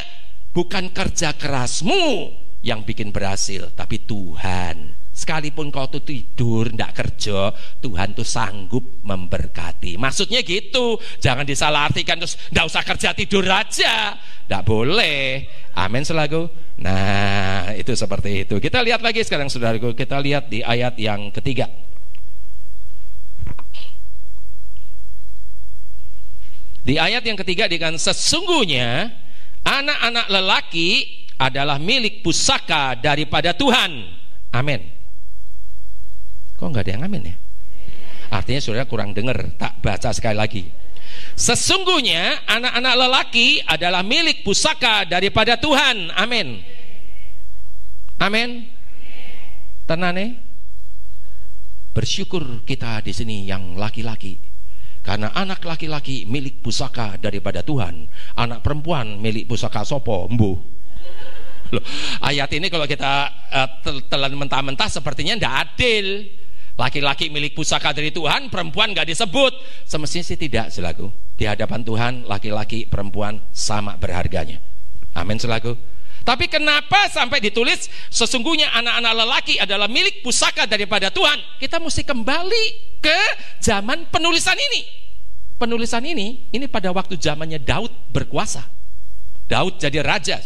bukan kerja kerasmu yang bikin berhasil, tapi Tuhan Sekalipun kau tuh tidur, tidak kerja, Tuhan tuh sanggup memberkati. Maksudnya gitu, jangan disalahartikan terus tidak usah kerja tidur aja, tidak boleh. Amin selagu. Nah itu seperti itu. Kita lihat lagi sekarang saudaraku, kita lihat di ayat yang ketiga. Di ayat yang ketiga dikatakan sesungguhnya anak-anak lelaki adalah milik pusaka daripada Tuhan. Amin. Kok nggak ada yang amin ya? Artinya saudara kurang dengar, tak baca sekali lagi. Sesungguhnya anak-anak lelaki adalah milik pusaka daripada Tuhan. Amin. Amin. Tenane. Bersyukur kita di sini yang laki-laki. Karena anak laki-laki milik pusaka daripada Tuhan. Anak perempuan milik pusaka sopo, mbu. Loh, ayat ini kalau kita uh, telan mentah-mentah sepertinya tidak adil. Laki-laki milik pusaka dari Tuhan, perempuan gak disebut. Semestinya sih tidak selaku. Di hadapan Tuhan, laki-laki, perempuan sama berharganya. Amin selaku. Tapi kenapa sampai ditulis sesungguhnya anak-anak lelaki adalah milik pusaka daripada Tuhan? Kita mesti kembali ke zaman penulisan ini. Penulisan ini, ini pada waktu zamannya Daud berkuasa. Daud jadi raja.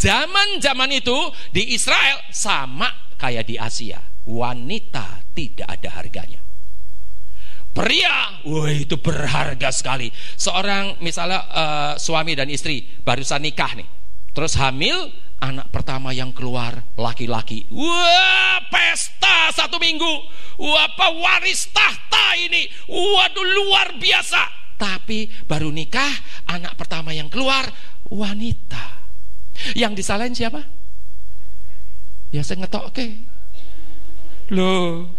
Zaman-zaman itu di Israel sama kayak di Asia. Wanita tidak ada harganya. Pria, wah itu berharga sekali. Seorang misalnya uh, suami dan istri barusan nikah nih, terus hamil, anak pertama yang keluar laki-laki. Wah, pesta satu minggu. Wah, apa waris tahta ini? Waduh, luar biasa. Tapi baru nikah, anak pertama yang keluar wanita. Yang disalahin siapa? Ya saya ngetok ke. Loh,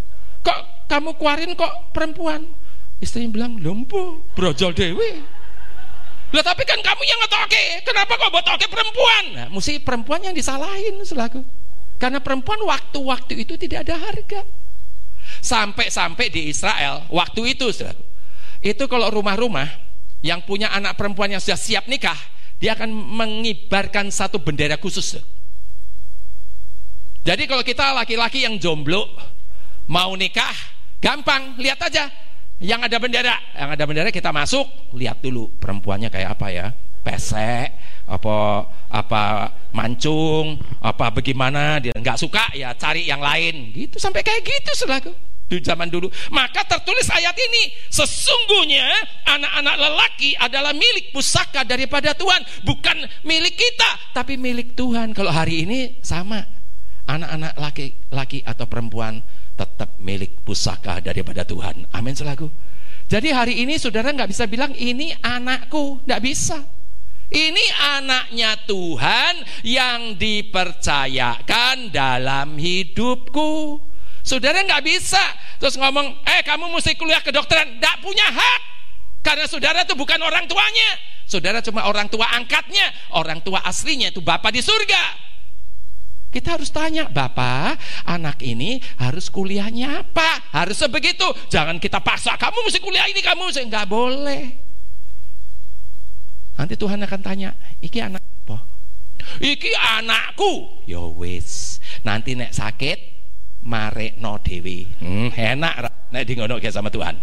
kok kamu keluarin kok perempuan? Istrinya bilang lompo brojol dewi lah tapi kan kamu yang oke kenapa kok buat oke perempuan? Nah, mesti perempuan yang disalahin selaku. Karena perempuan waktu-waktu itu tidak ada harga. Sampai-sampai di Israel waktu itu selaku. Itu kalau rumah-rumah yang punya anak perempuan yang sudah siap nikah dia akan mengibarkan satu bendera khusus jadi kalau kita laki-laki yang jomblo mau nikah? Gampang lihat aja. Yang ada bendera. Yang ada bendera kita masuk. Lihat dulu perempuannya kayak apa ya. Pesek apa apa mancung apa bagaimana dia nggak suka ya cari yang lain. Gitu sampai kayak gitu selaku di zaman dulu. Maka tertulis ayat ini sesungguhnya anak-anak lelaki adalah milik pusaka daripada Tuhan. Bukan milik kita tapi milik Tuhan. Kalau hari ini sama. Anak-anak laki-laki atau perempuan tetap milik pusaka daripada Tuhan. Amin selaku. Jadi hari ini saudara nggak bisa bilang ini anakku, nggak bisa. Ini anaknya Tuhan yang dipercayakan dalam hidupku. Saudara nggak bisa terus ngomong, eh kamu mesti kuliah kedokteran. Nggak punya hak. Karena saudara itu bukan orang tuanya. Saudara cuma orang tua angkatnya. Orang tua aslinya itu Bapak di surga. Kita harus tanya, Bapak, anak ini harus kuliahnya apa? Harus sebegitu. Jangan kita paksa, kamu mesti kuliah ini, kamu mesti. Nggak boleh. Nanti Tuhan akan tanya, iki anak apa? Iki anakku. Ya wis. Nanti nek sakit, mare no dewi. Hmm, enak nek di ngono sama Tuhan.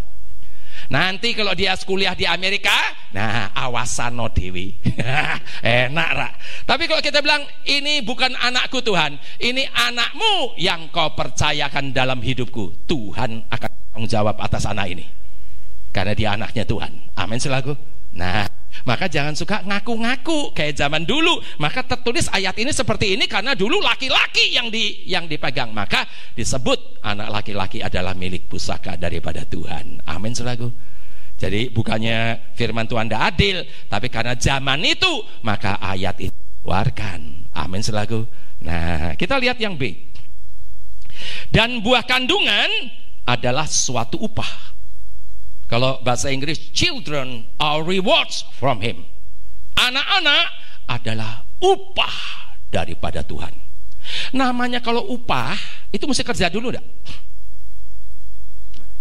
Nanti kalau dia kuliah di Amerika, nah awasan no dewi. Enak rak. Tapi kalau kita bilang ini bukan anakku Tuhan, ini anakmu yang kau percayakan dalam hidupku. Tuhan akan tanggung jawab atas anak ini. Karena dia anaknya Tuhan. Amin selaku. Nah, maka jangan suka ngaku-ngaku kayak zaman dulu. Maka tertulis ayat ini seperti ini karena dulu laki-laki yang di yang dipegang. Maka disebut anak laki-laki adalah milik pusaka daripada Tuhan. Amin selaku. Jadi bukannya firman Tuhan tidak adil, tapi karena zaman itu maka ayat itu warkan. Amin selaku. Nah, kita lihat yang B. Dan buah kandungan adalah suatu upah. Kalau bahasa Inggris, children are rewards from him. Anak-anak adalah upah daripada Tuhan. Namanya kalau upah, itu mesti kerja dulu enggak?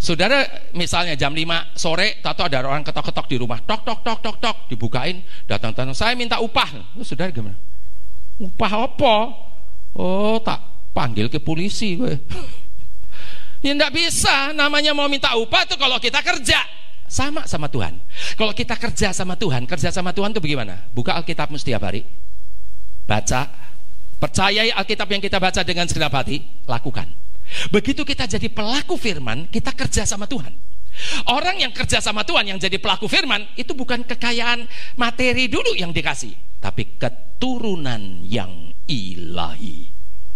Saudara misalnya jam 5 sore, tato ada orang ketok-ketok di rumah, tok tok tok tok tok, dibukain, datang-datang, saya minta upah. Lu saudara gimana? Upah apa? Oh, tak panggil ke polisi gue. Ya enggak bisa, namanya mau minta upah itu kalau kita kerja sama sama Tuhan. Kalau kita kerja sama Tuhan, kerja sama Tuhan itu bagaimana? Buka Alkitabmu setiap hari, baca, percayai Alkitab yang kita baca dengan segenap hati, lakukan. Begitu kita jadi pelaku firman, kita kerja sama Tuhan. Orang yang kerja sama Tuhan yang jadi pelaku firman itu bukan kekayaan materi dulu yang dikasih, tapi keturunan yang ilahi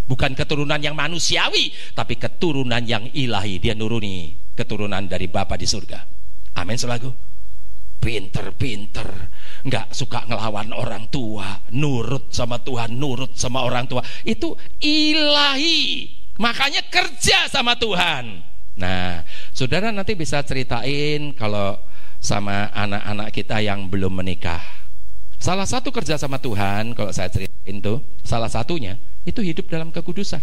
bukan keturunan yang manusiawi tapi keturunan yang ilahi dia nuruni. Keturunan dari Bapa di surga. Amin selagu pinter-pinter. Nggak suka ngelawan orang tua. Nurut sama Tuhan nurut sama orang tua. Itu ilahi. Makanya kerja sama Tuhan. Nah saudara nanti bisa ceritain kalau sama anak-anak kita yang belum menikah salah satu kerja sama Tuhan kalau saya ceritain tuh salah satunya itu hidup dalam kekudusan.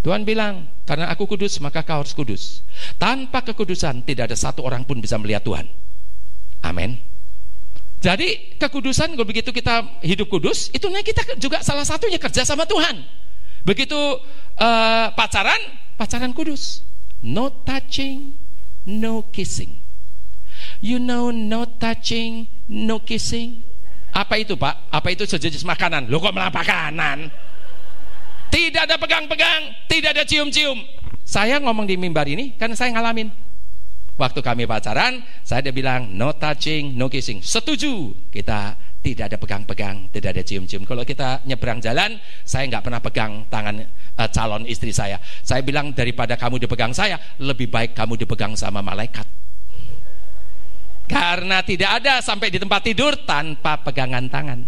Tuhan bilang, karena aku kudus maka kau harus kudus. Tanpa kekudusan tidak ada satu orang pun bisa melihat Tuhan. Amin. Jadi kekudusan begitu kita hidup kudus, itu kita juga salah satunya kerja sama Tuhan. Begitu uh, pacaran, pacaran kudus. No touching, no kissing. You know no touching, no kissing. Apa itu Pak? Apa itu sejenis makanan? Lo kok malah makanan? Tidak ada pegang-pegang, tidak ada cium-cium. Saya ngomong di mimbar ini karena saya ngalamin. Waktu kami pacaran, saya dia bilang no touching, no kissing. Setuju. Kita tidak ada pegang-pegang, tidak ada cium-cium. Kalau kita nyebrang jalan, saya nggak pernah pegang tangan uh, calon istri saya. Saya bilang daripada kamu dipegang saya, lebih baik kamu dipegang sama malaikat. Karena tidak ada sampai di tempat tidur tanpa pegangan tangan.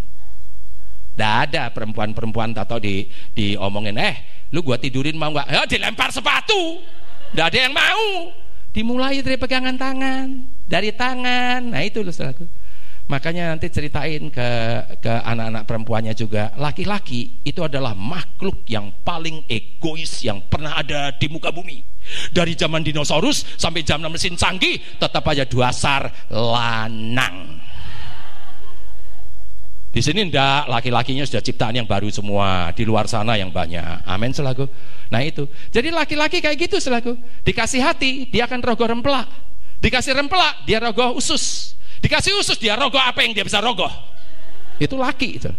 Tidak ada perempuan-perempuan atau di diomongin, eh, lu gua tidurin mau nggak? Ya dilempar sepatu. Tidak ada yang mau. Dimulai dari pegangan tangan, dari tangan. Nah itu loh saudaraku. Makanya nanti ceritain ke ke anak-anak perempuannya juga, laki-laki itu adalah makhluk yang paling egois yang pernah ada di muka bumi. Dari zaman dinosaurus sampai zaman mesin canggih, tetap aja dasar lanang. Di sini ndak laki-lakinya sudah ciptaan yang baru semua, di luar sana yang banyak. Amin selaku. Nah itu. Jadi laki-laki kayak gitu selaku. Dikasih hati, dia akan rogoh rempelak. Dikasih rempelak, dia rogoh usus. Dikasih usus, dia rogoh apa yang dia bisa rogoh. Itu laki itu.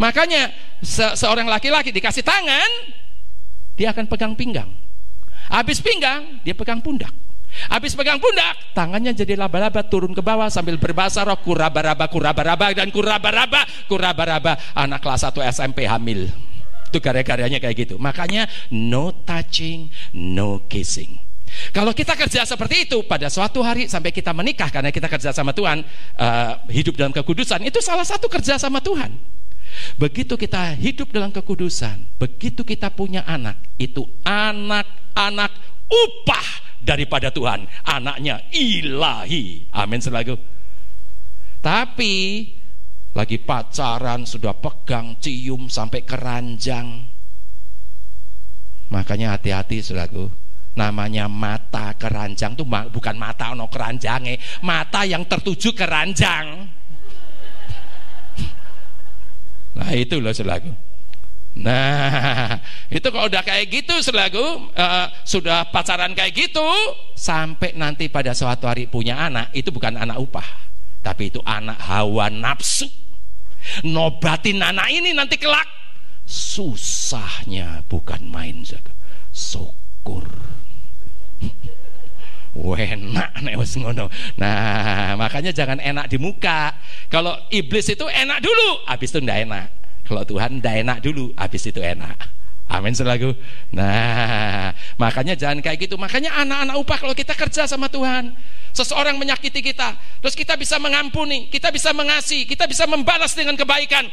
Makanya se seorang laki-laki dikasih tangan, dia akan pegang pinggang. Habis pinggang, dia pegang pundak. Habis pegang pundak, tangannya jadi laba-laba turun ke bawah sambil berbahasa roh kuraba-raba, kuraba-raba dan kuraba-raba, kuraba-raba. Anak kelas 1 SMP hamil. Itu karya-karyanya kayak gitu. Makanya no touching, no kissing. Kalau kita kerja seperti itu pada suatu hari sampai kita menikah karena kita kerja sama Tuhan, uh, hidup dalam kekudusan, itu salah satu kerja sama Tuhan. Begitu kita hidup dalam kekudusan, begitu kita punya anak, itu anak anak upah daripada Tuhan. Anaknya ilahi. Amin selalu. Tapi lagi pacaran sudah pegang cium sampai keranjang. Makanya hati-hati selaku. Namanya mata keranjang tuh bukan mata ono keranjange, mata yang tertuju keranjang. Nah itu loh selaku. Nah, itu kalau udah kayak gitu selaku uh, sudah pacaran kayak gitu sampai nanti pada suatu hari punya anak itu bukan anak upah, tapi itu anak hawa nafsu. Nobatin anak ini nanti kelak susahnya bukan main saja. Syukur. Enak nek ngono. Nah, makanya jangan enak di muka. Kalau iblis itu enak dulu, habis itu ndak enak. Kalau Tuhan tidak enak dulu, habis itu enak. Amin selalu. Nah, makanya jangan kayak gitu. Makanya anak-anak upah kalau kita kerja sama Tuhan, seseorang menyakiti kita, terus kita bisa mengampuni, kita bisa mengasihi, kita bisa membalas dengan kebaikan.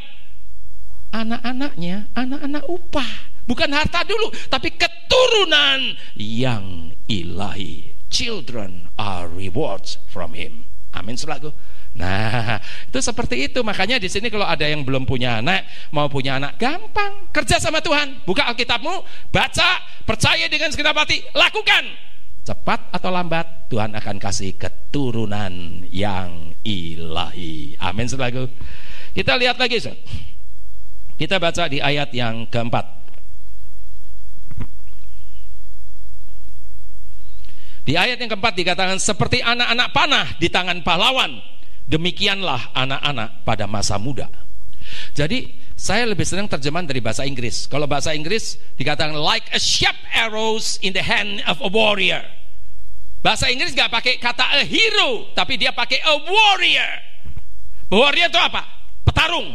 Anak-anaknya, anak-anak upah, bukan harta dulu, tapi keturunan yang ilahi. Children are rewards from him. Amin selalu. Nah, itu seperti itu. Makanya di sini kalau ada yang belum punya anak, mau punya anak, gampang. Kerja sama Tuhan. Buka Alkitabmu, baca, percaya dengan segenap hati, lakukan. Cepat atau lambat, Tuhan akan kasih keturunan yang ilahi. Amin, saudaraku. Kita lihat lagi, saudara. Kita baca di ayat yang keempat. Di ayat yang keempat dikatakan seperti anak-anak panah di tangan pahlawan Demikianlah anak-anak pada masa muda. Jadi saya lebih senang terjemahan dari bahasa Inggris. Kalau bahasa Inggris dikatakan like a sharp arrows in the hand of a warrior. Bahasa Inggris nggak pakai kata a hero, tapi dia pakai a warrior. Warrior itu apa? Petarung,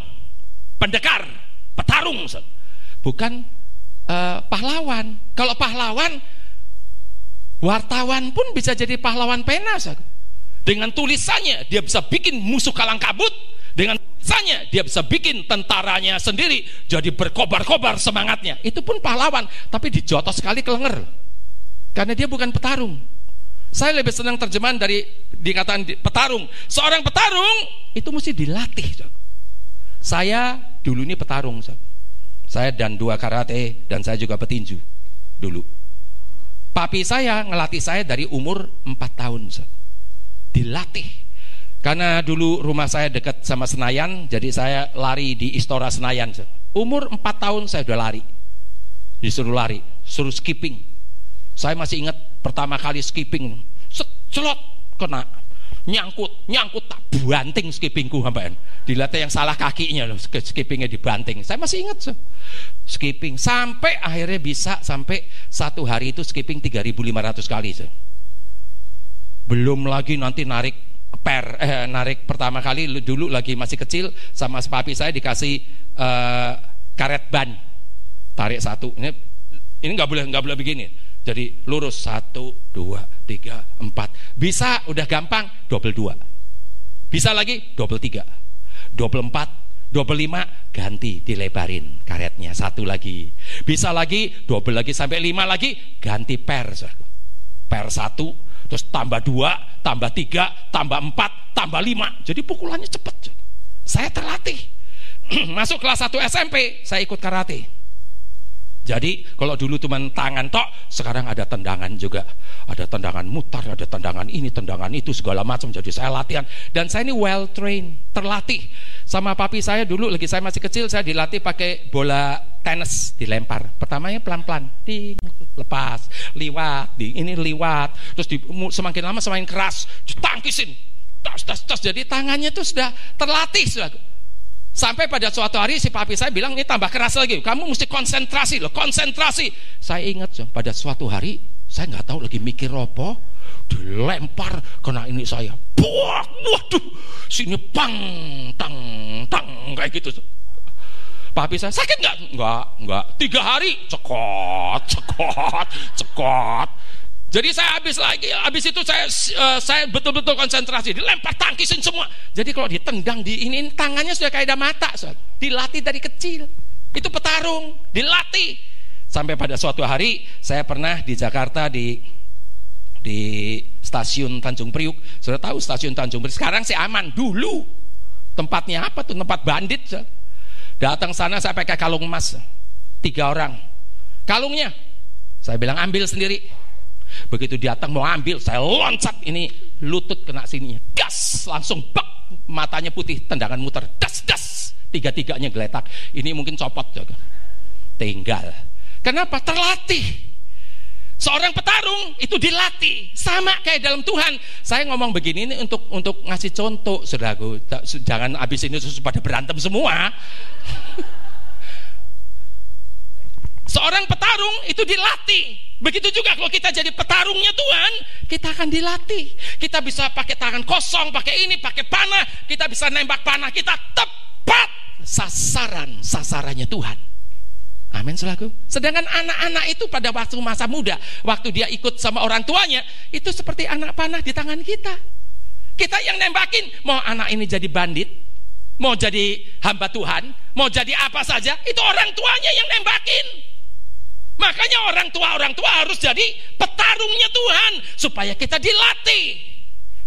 pendekar, petarung, bukan uh, pahlawan. Kalau pahlawan, wartawan pun bisa jadi pahlawan pena. Dengan tulisannya dia bisa bikin musuh kalang kabut. Dengan tulisannya dia bisa bikin tentaranya sendiri jadi berkobar-kobar semangatnya. Itu pun pahlawan, tapi dijotos sekali kelenger. Karena dia bukan petarung. Saya lebih senang terjemahan dari dikatakan petarung. Seorang petarung itu mesti dilatih. Saya dulu ini petarung. Saya dan dua karate dan saya juga petinju dulu. Papi saya ngelatih saya dari umur 4 tahun dilatih. Karena dulu rumah saya dekat sama Senayan jadi saya lari di Istora Senayan umur 4 tahun saya udah lari. Disuruh lari suruh skipping. Saya masih ingat pertama kali skipping. Celot kena nyangkut nyangkut tak banting skippingku sampai dilatih yang salah kakinya loh skippingnya dibanting. Saya masih ingat so. skipping sampai akhirnya bisa sampai satu hari itu skipping 3500 kali so belum lagi nanti narik per eh, narik pertama kali dulu lagi masih kecil sama papi saya dikasih eh, karet ban. Tarik satu. Ini ini nggak boleh nggak boleh begini jadi lurus satu dua tiga empat bisa udah gampang double dua bisa lagi double tiga double empat double lima ganti dilebarin karetnya satu lagi bisa lagi double lagi sampai lima lagi ganti per per satu terus tambah dua, tambah tiga, tambah empat, tambah lima. Jadi pukulannya cepat. Saya terlatih. Masuk kelas 1 SMP, saya ikut karate. Jadi kalau dulu cuma tangan tok, sekarang ada tendangan juga. Ada tendangan mutar, ada tendangan ini, tendangan itu, segala macam. Jadi saya latihan. Dan saya ini well trained, terlatih. Sama papi saya dulu, lagi saya masih kecil, saya dilatih pakai bola tenis, dilempar. Pertamanya pelan-pelan, ting, lepas, liwat, di ini liwat, terus di, semakin lama semakin keras, tangkisin, tas, tas, tas. Jadi tangannya itu sudah terlatih sudah. Sampai pada suatu hari si papi saya bilang ini tambah keras lagi, kamu mesti konsentrasi loh, konsentrasi. Saya ingat pada suatu hari saya nggak tahu lagi mikir apa, dilempar kena ini saya, buah, waduh, sini pang, tang, tang kayak gitu. Papi saya sakit nggak? Nggak, nggak. Tiga hari cekot, cekot, cekot. Jadi saya habis lagi, habis itu saya uh, saya betul-betul konsentrasi, dilempar tangkisin semua. Jadi kalau ditendang di ini, tangannya sudah kayak ada mata, so. dilatih dari kecil. Itu petarung, dilatih. Sampai pada suatu hari saya pernah di Jakarta di di stasiun Tanjung Priuk. Sudah tahu stasiun Tanjung Priuk. Sekarang sih aman. Dulu tempatnya apa tuh? Tempat bandit. Datang sana saya pakai kalung emas. Tiga orang. Kalungnya saya bilang ambil sendiri. Begitu datang mau ambil, saya loncat ini lutut kena sininya. Gas, langsung bak matanya putih, tendangan muter. Das, das. Tiga-tiganya geletak. Ini mungkin copot. Tinggal Kenapa? Terlatih. Seorang petarung itu dilatih sama kayak dalam Tuhan. Saya ngomong begini ini untuk untuk ngasih contoh, saudaraku. Jangan habis ini pada berantem semua. Seorang petarung itu dilatih. Begitu juga kalau kita jadi petarungnya Tuhan, kita akan dilatih. Kita bisa pakai tangan kosong, pakai ini, pakai panah. Kita bisa nembak panah, kita tepat sasaran sasarannya Tuhan. Amin selaku. Sedangkan anak-anak itu pada waktu masa muda, waktu dia ikut sama orang tuanya, itu seperti anak panah di tangan kita. Kita yang nembakin, mau anak ini jadi bandit, mau jadi hamba Tuhan, mau jadi apa saja, itu orang tuanya yang nembakin. Makanya orang tua-orang tua harus jadi petarungnya Tuhan supaya kita dilatih.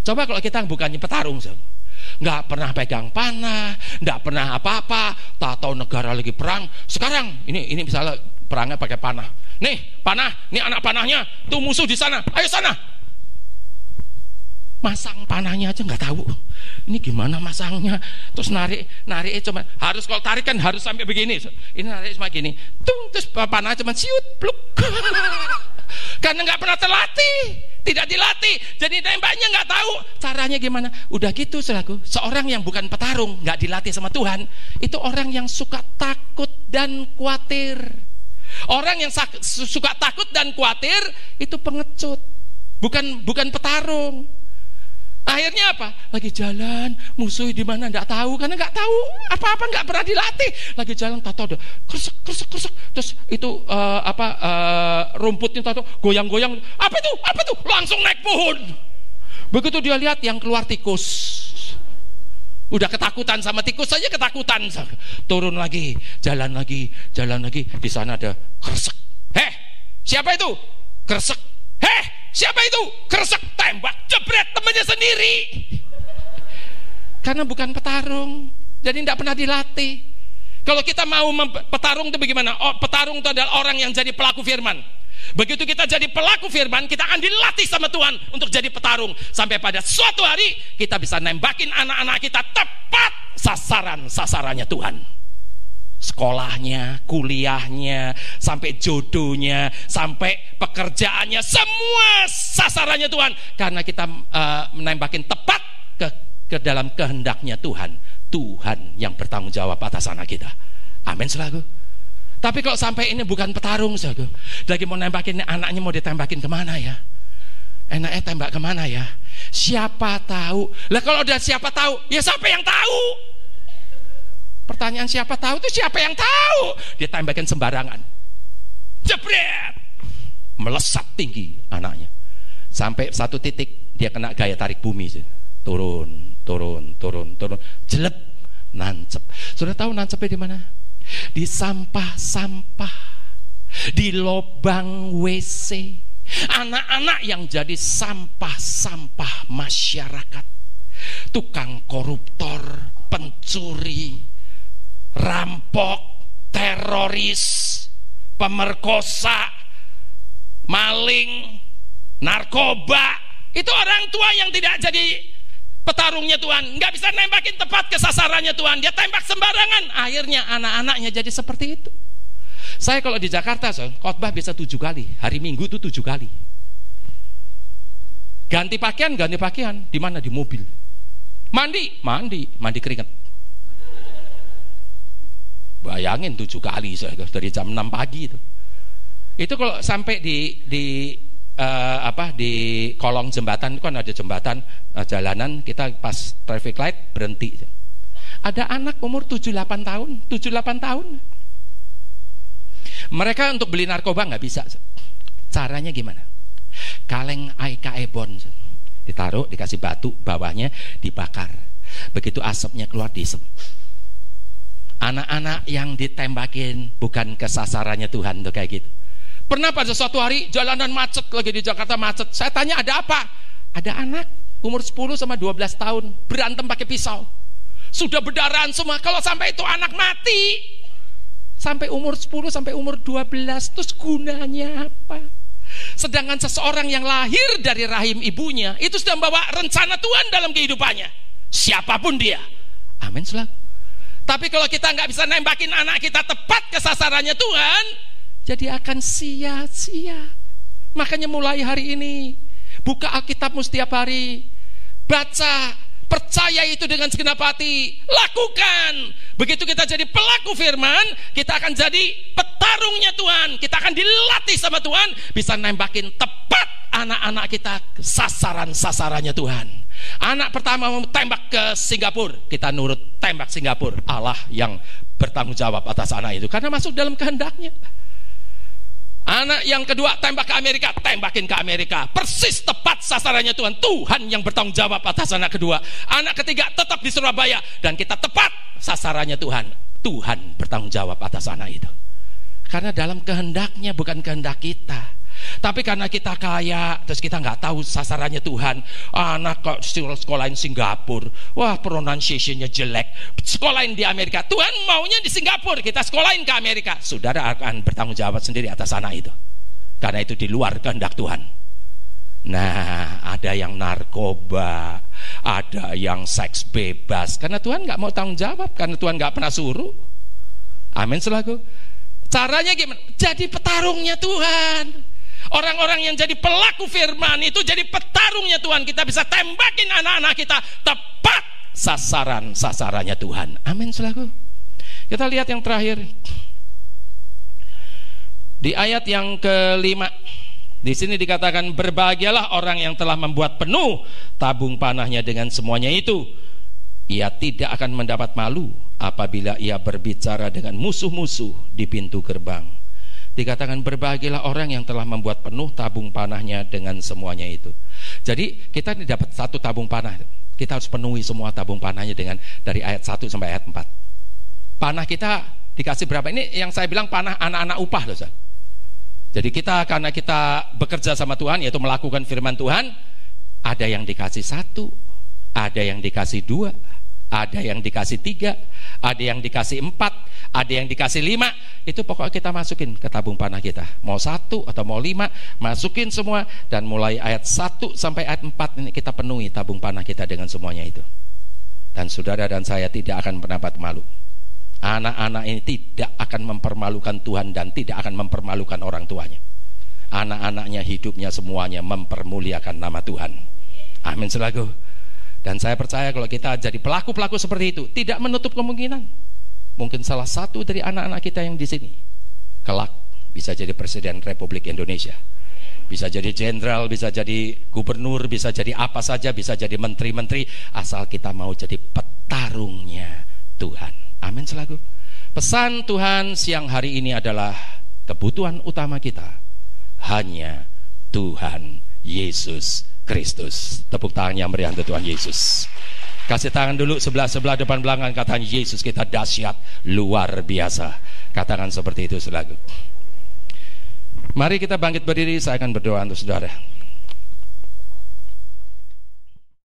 Coba kalau kita bukannya petarung, nggak pernah pegang panah, nggak pernah apa-apa, tak tahu negara lagi perang. Sekarang ini ini misalnya perangnya pakai panah. Nih panah, nih anak panahnya, tuh musuh di sana, ayo sana. Masang panahnya aja nggak tahu. Ini gimana masangnya? Terus narik, narik cuma harus kalau tarik kan harus sampai begini. Ini narik cuma gini, tung terus panah cuma siut, pluk. Karena nggak pernah terlatih tidak dilatih jadi tembaknya nggak tahu caranya gimana udah gitu selaku seorang yang bukan petarung nggak dilatih sama Tuhan itu orang yang suka takut dan khawatir orang yang suka takut dan khawatir itu pengecut bukan bukan petarung Akhirnya apa? Lagi jalan, musuh di mana nggak tahu karena nggak tahu apa-apa nggak pernah dilatih. Lagi jalan tato ada kresek kresek kresek. Terus itu uh, apa uh, rumputnya tato goyang-goyang. Apa itu? Apa itu? Langsung naik pohon. Begitu dia lihat yang keluar tikus. Udah ketakutan sama tikus saja ketakutan. Turun lagi, jalan lagi, jalan lagi. Di sana ada kresek. Heh, siapa itu? Kresek. Heh, Siapa itu? Keresek tembak, jebret temannya sendiri. Karena bukan petarung, jadi tidak pernah dilatih. Kalau kita mau petarung itu bagaimana? Oh, petarung itu adalah orang yang jadi pelaku firman. Begitu kita jadi pelaku firman, kita akan dilatih sama Tuhan untuk jadi petarung. Sampai pada suatu hari kita bisa nembakin anak-anak kita tepat sasaran-sasarannya Tuhan sekolahnya, kuliahnya, sampai jodohnya, sampai pekerjaannya, semua sasarannya Tuhan. Karena kita uh, menembakin tepat ke, ke dalam kehendaknya Tuhan. Tuhan yang bertanggung jawab atas anak kita. Amin selalu. Tapi kalau sampai ini bukan petarung selalu. Lagi mau nembakin anaknya mau ditembakin ke mana ya? Enaknya tembak ke mana ya? Siapa tahu? Lah kalau udah siapa tahu, ya siapa yang tahu? Pertanyaan siapa tahu itu siapa yang tahu? Dia tembakin sembarangan. Jebret. Melesat tinggi anaknya. Sampai satu titik dia kena gaya tarik bumi. Turun, turun, turun, turun. Jelep, nancep. Sudah tahu nancepnya di mana? Di sampah-sampah. Di lobang WC. Anak-anak yang jadi sampah-sampah masyarakat. Tukang koruptor, pencuri, rampok, teroris, pemerkosa, maling, narkoba. Itu orang tua yang tidak jadi petarungnya Tuhan. Nggak bisa nembakin tepat ke sasarannya Tuhan. Dia tembak sembarangan. Akhirnya anak-anaknya jadi seperti itu. Saya kalau di Jakarta, so, khotbah bisa tujuh kali. Hari Minggu itu tujuh kali. Ganti pakaian, ganti pakaian. Di mana? Di mobil. Mandi, mandi, mandi keringat Bayangin tujuh kali dari jam 6 pagi itu. Itu kalau sampai di di uh, apa di kolong jembatan kan ada jembatan uh, jalanan kita pas traffic light berhenti. Ada anak umur 7 8 tahun, 7 8 tahun. Mereka untuk beli narkoba nggak bisa. Caranya gimana? Kaleng AIKE bon ditaruh dikasih batu bawahnya dibakar. Begitu asapnya keluar di Anak-anak yang ditembakin bukan kesasarannya Tuhan tuh kayak gitu. Pernah pada suatu hari jalanan macet lagi di Jakarta macet. Saya tanya ada apa? Ada anak umur 10 sama 12 tahun berantem pakai pisau. Sudah berdarah semua. Kalau sampai itu anak mati sampai umur 10 sampai umur 12 terus gunanya apa? Sedangkan seseorang yang lahir dari rahim ibunya itu sudah membawa rencana Tuhan dalam kehidupannya. Siapa pun dia. Amin selalu. Tapi kalau kita nggak bisa nembakin anak kita tepat ke sasarannya Tuhan, jadi akan sia-sia. Makanya mulai hari ini, buka Alkitabmu setiap hari, baca, percaya itu dengan segenap hati, lakukan. Begitu kita jadi pelaku firman, kita akan jadi petarungnya Tuhan. Kita akan dilatih sama Tuhan, bisa nembakin tepat anak-anak kita sasaran-sasarannya Tuhan. Anak pertama mau tembak ke Singapura, kita nurut tembak Singapura. Allah yang bertanggung jawab atas anak itu karena masuk dalam kehendaknya. Anak yang kedua tembak ke Amerika, tembakin ke Amerika. Persis tepat sasarannya Tuhan. Tuhan yang bertanggung jawab atas anak kedua. Anak ketiga tetap di Surabaya dan kita tepat sasarannya Tuhan. Tuhan bertanggung jawab atas anak itu. Karena dalam kehendaknya bukan kehendak kita. Tapi karena kita kaya, terus kita nggak tahu sasarannya Tuhan. Anak kok sekolahin Singapura, wah pronunciationnya jelek. Sekolahin di Amerika, Tuhan maunya di Singapura, kita sekolahin ke Amerika. Saudara akan bertanggung jawab sendiri atas anak itu. Karena itu di luar kehendak Tuhan. Nah, ada yang narkoba, ada yang seks bebas. Karena Tuhan nggak mau tanggung jawab, karena Tuhan nggak pernah suruh. Amin selaku. Caranya gimana? Jadi petarungnya Tuhan. Orang-orang yang jadi pelaku firman itu jadi petarungnya Tuhan. Kita bisa tembakin anak-anak kita tepat sasaran-sasarannya Tuhan. Amin selaku. Kita lihat yang terakhir. Di ayat yang kelima. Di sini dikatakan berbahagialah orang yang telah membuat penuh tabung panahnya dengan semuanya itu. Ia tidak akan mendapat malu apabila ia berbicara dengan musuh-musuh di pintu gerbang dikatakan berbahagialah orang yang telah membuat penuh tabung panahnya dengan semuanya itu. Jadi kita ini dapat satu tabung panah. Kita harus penuhi semua tabung panahnya dengan dari ayat 1 sampai ayat 4. Panah kita dikasih berapa? Ini yang saya bilang panah anak-anak upah loh. Sir. Jadi kita karena kita bekerja sama Tuhan yaitu melakukan firman Tuhan, ada yang dikasih satu, ada yang dikasih dua, ada yang dikasih tiga, ada yang dikasih empat, ada yang dikasih lima. Itu pokoknya kita masukin ke tabung panah kita. Mau satu atau mau lima, masukin semua. Dan mulai ayat satu sampai ayat empat ini kita penuhi tabung panah kita dengan semuanya itu. Dan saudara dan saya tidak akan mendapat malu. Anak-anak ini tidak akan mempermalukan Tuhan dan tidak akan mempermalukan orang tuanya. Anak-anaknya hidupnya semuanya mempermuliakan nama Tuhan. Amin selaku. Dan saya percaya kalau kita jadi pelaku-pelaku seperti itu, tidak menutup kemungkinan. Mungkin salah satu dari anak-anak kita yang di sini, kelak bisa jadi Presiden Republik Indonesia. Bisa jadi jenderal, bisa jadi gubernur, bisa jadi apa saja, bisa jadi menteri-menteri, asal kita mau jadi petarungnya Tuhan. Amin selaku. Pesan Tuhan siang hari ini adalah kebutuhan utama kita hanya Tuhan Yesus Kristus. Tepuk tangan yang meriah untuk Tuhan Yesus. Kasih tangan dulu sebelah-sebelah depan belakang katakan Yesus kita dahsyat luar biasa. Katakan seperti itu selalu. Mari kita bangkit berdiri, saya akan berdoa untuk saudara.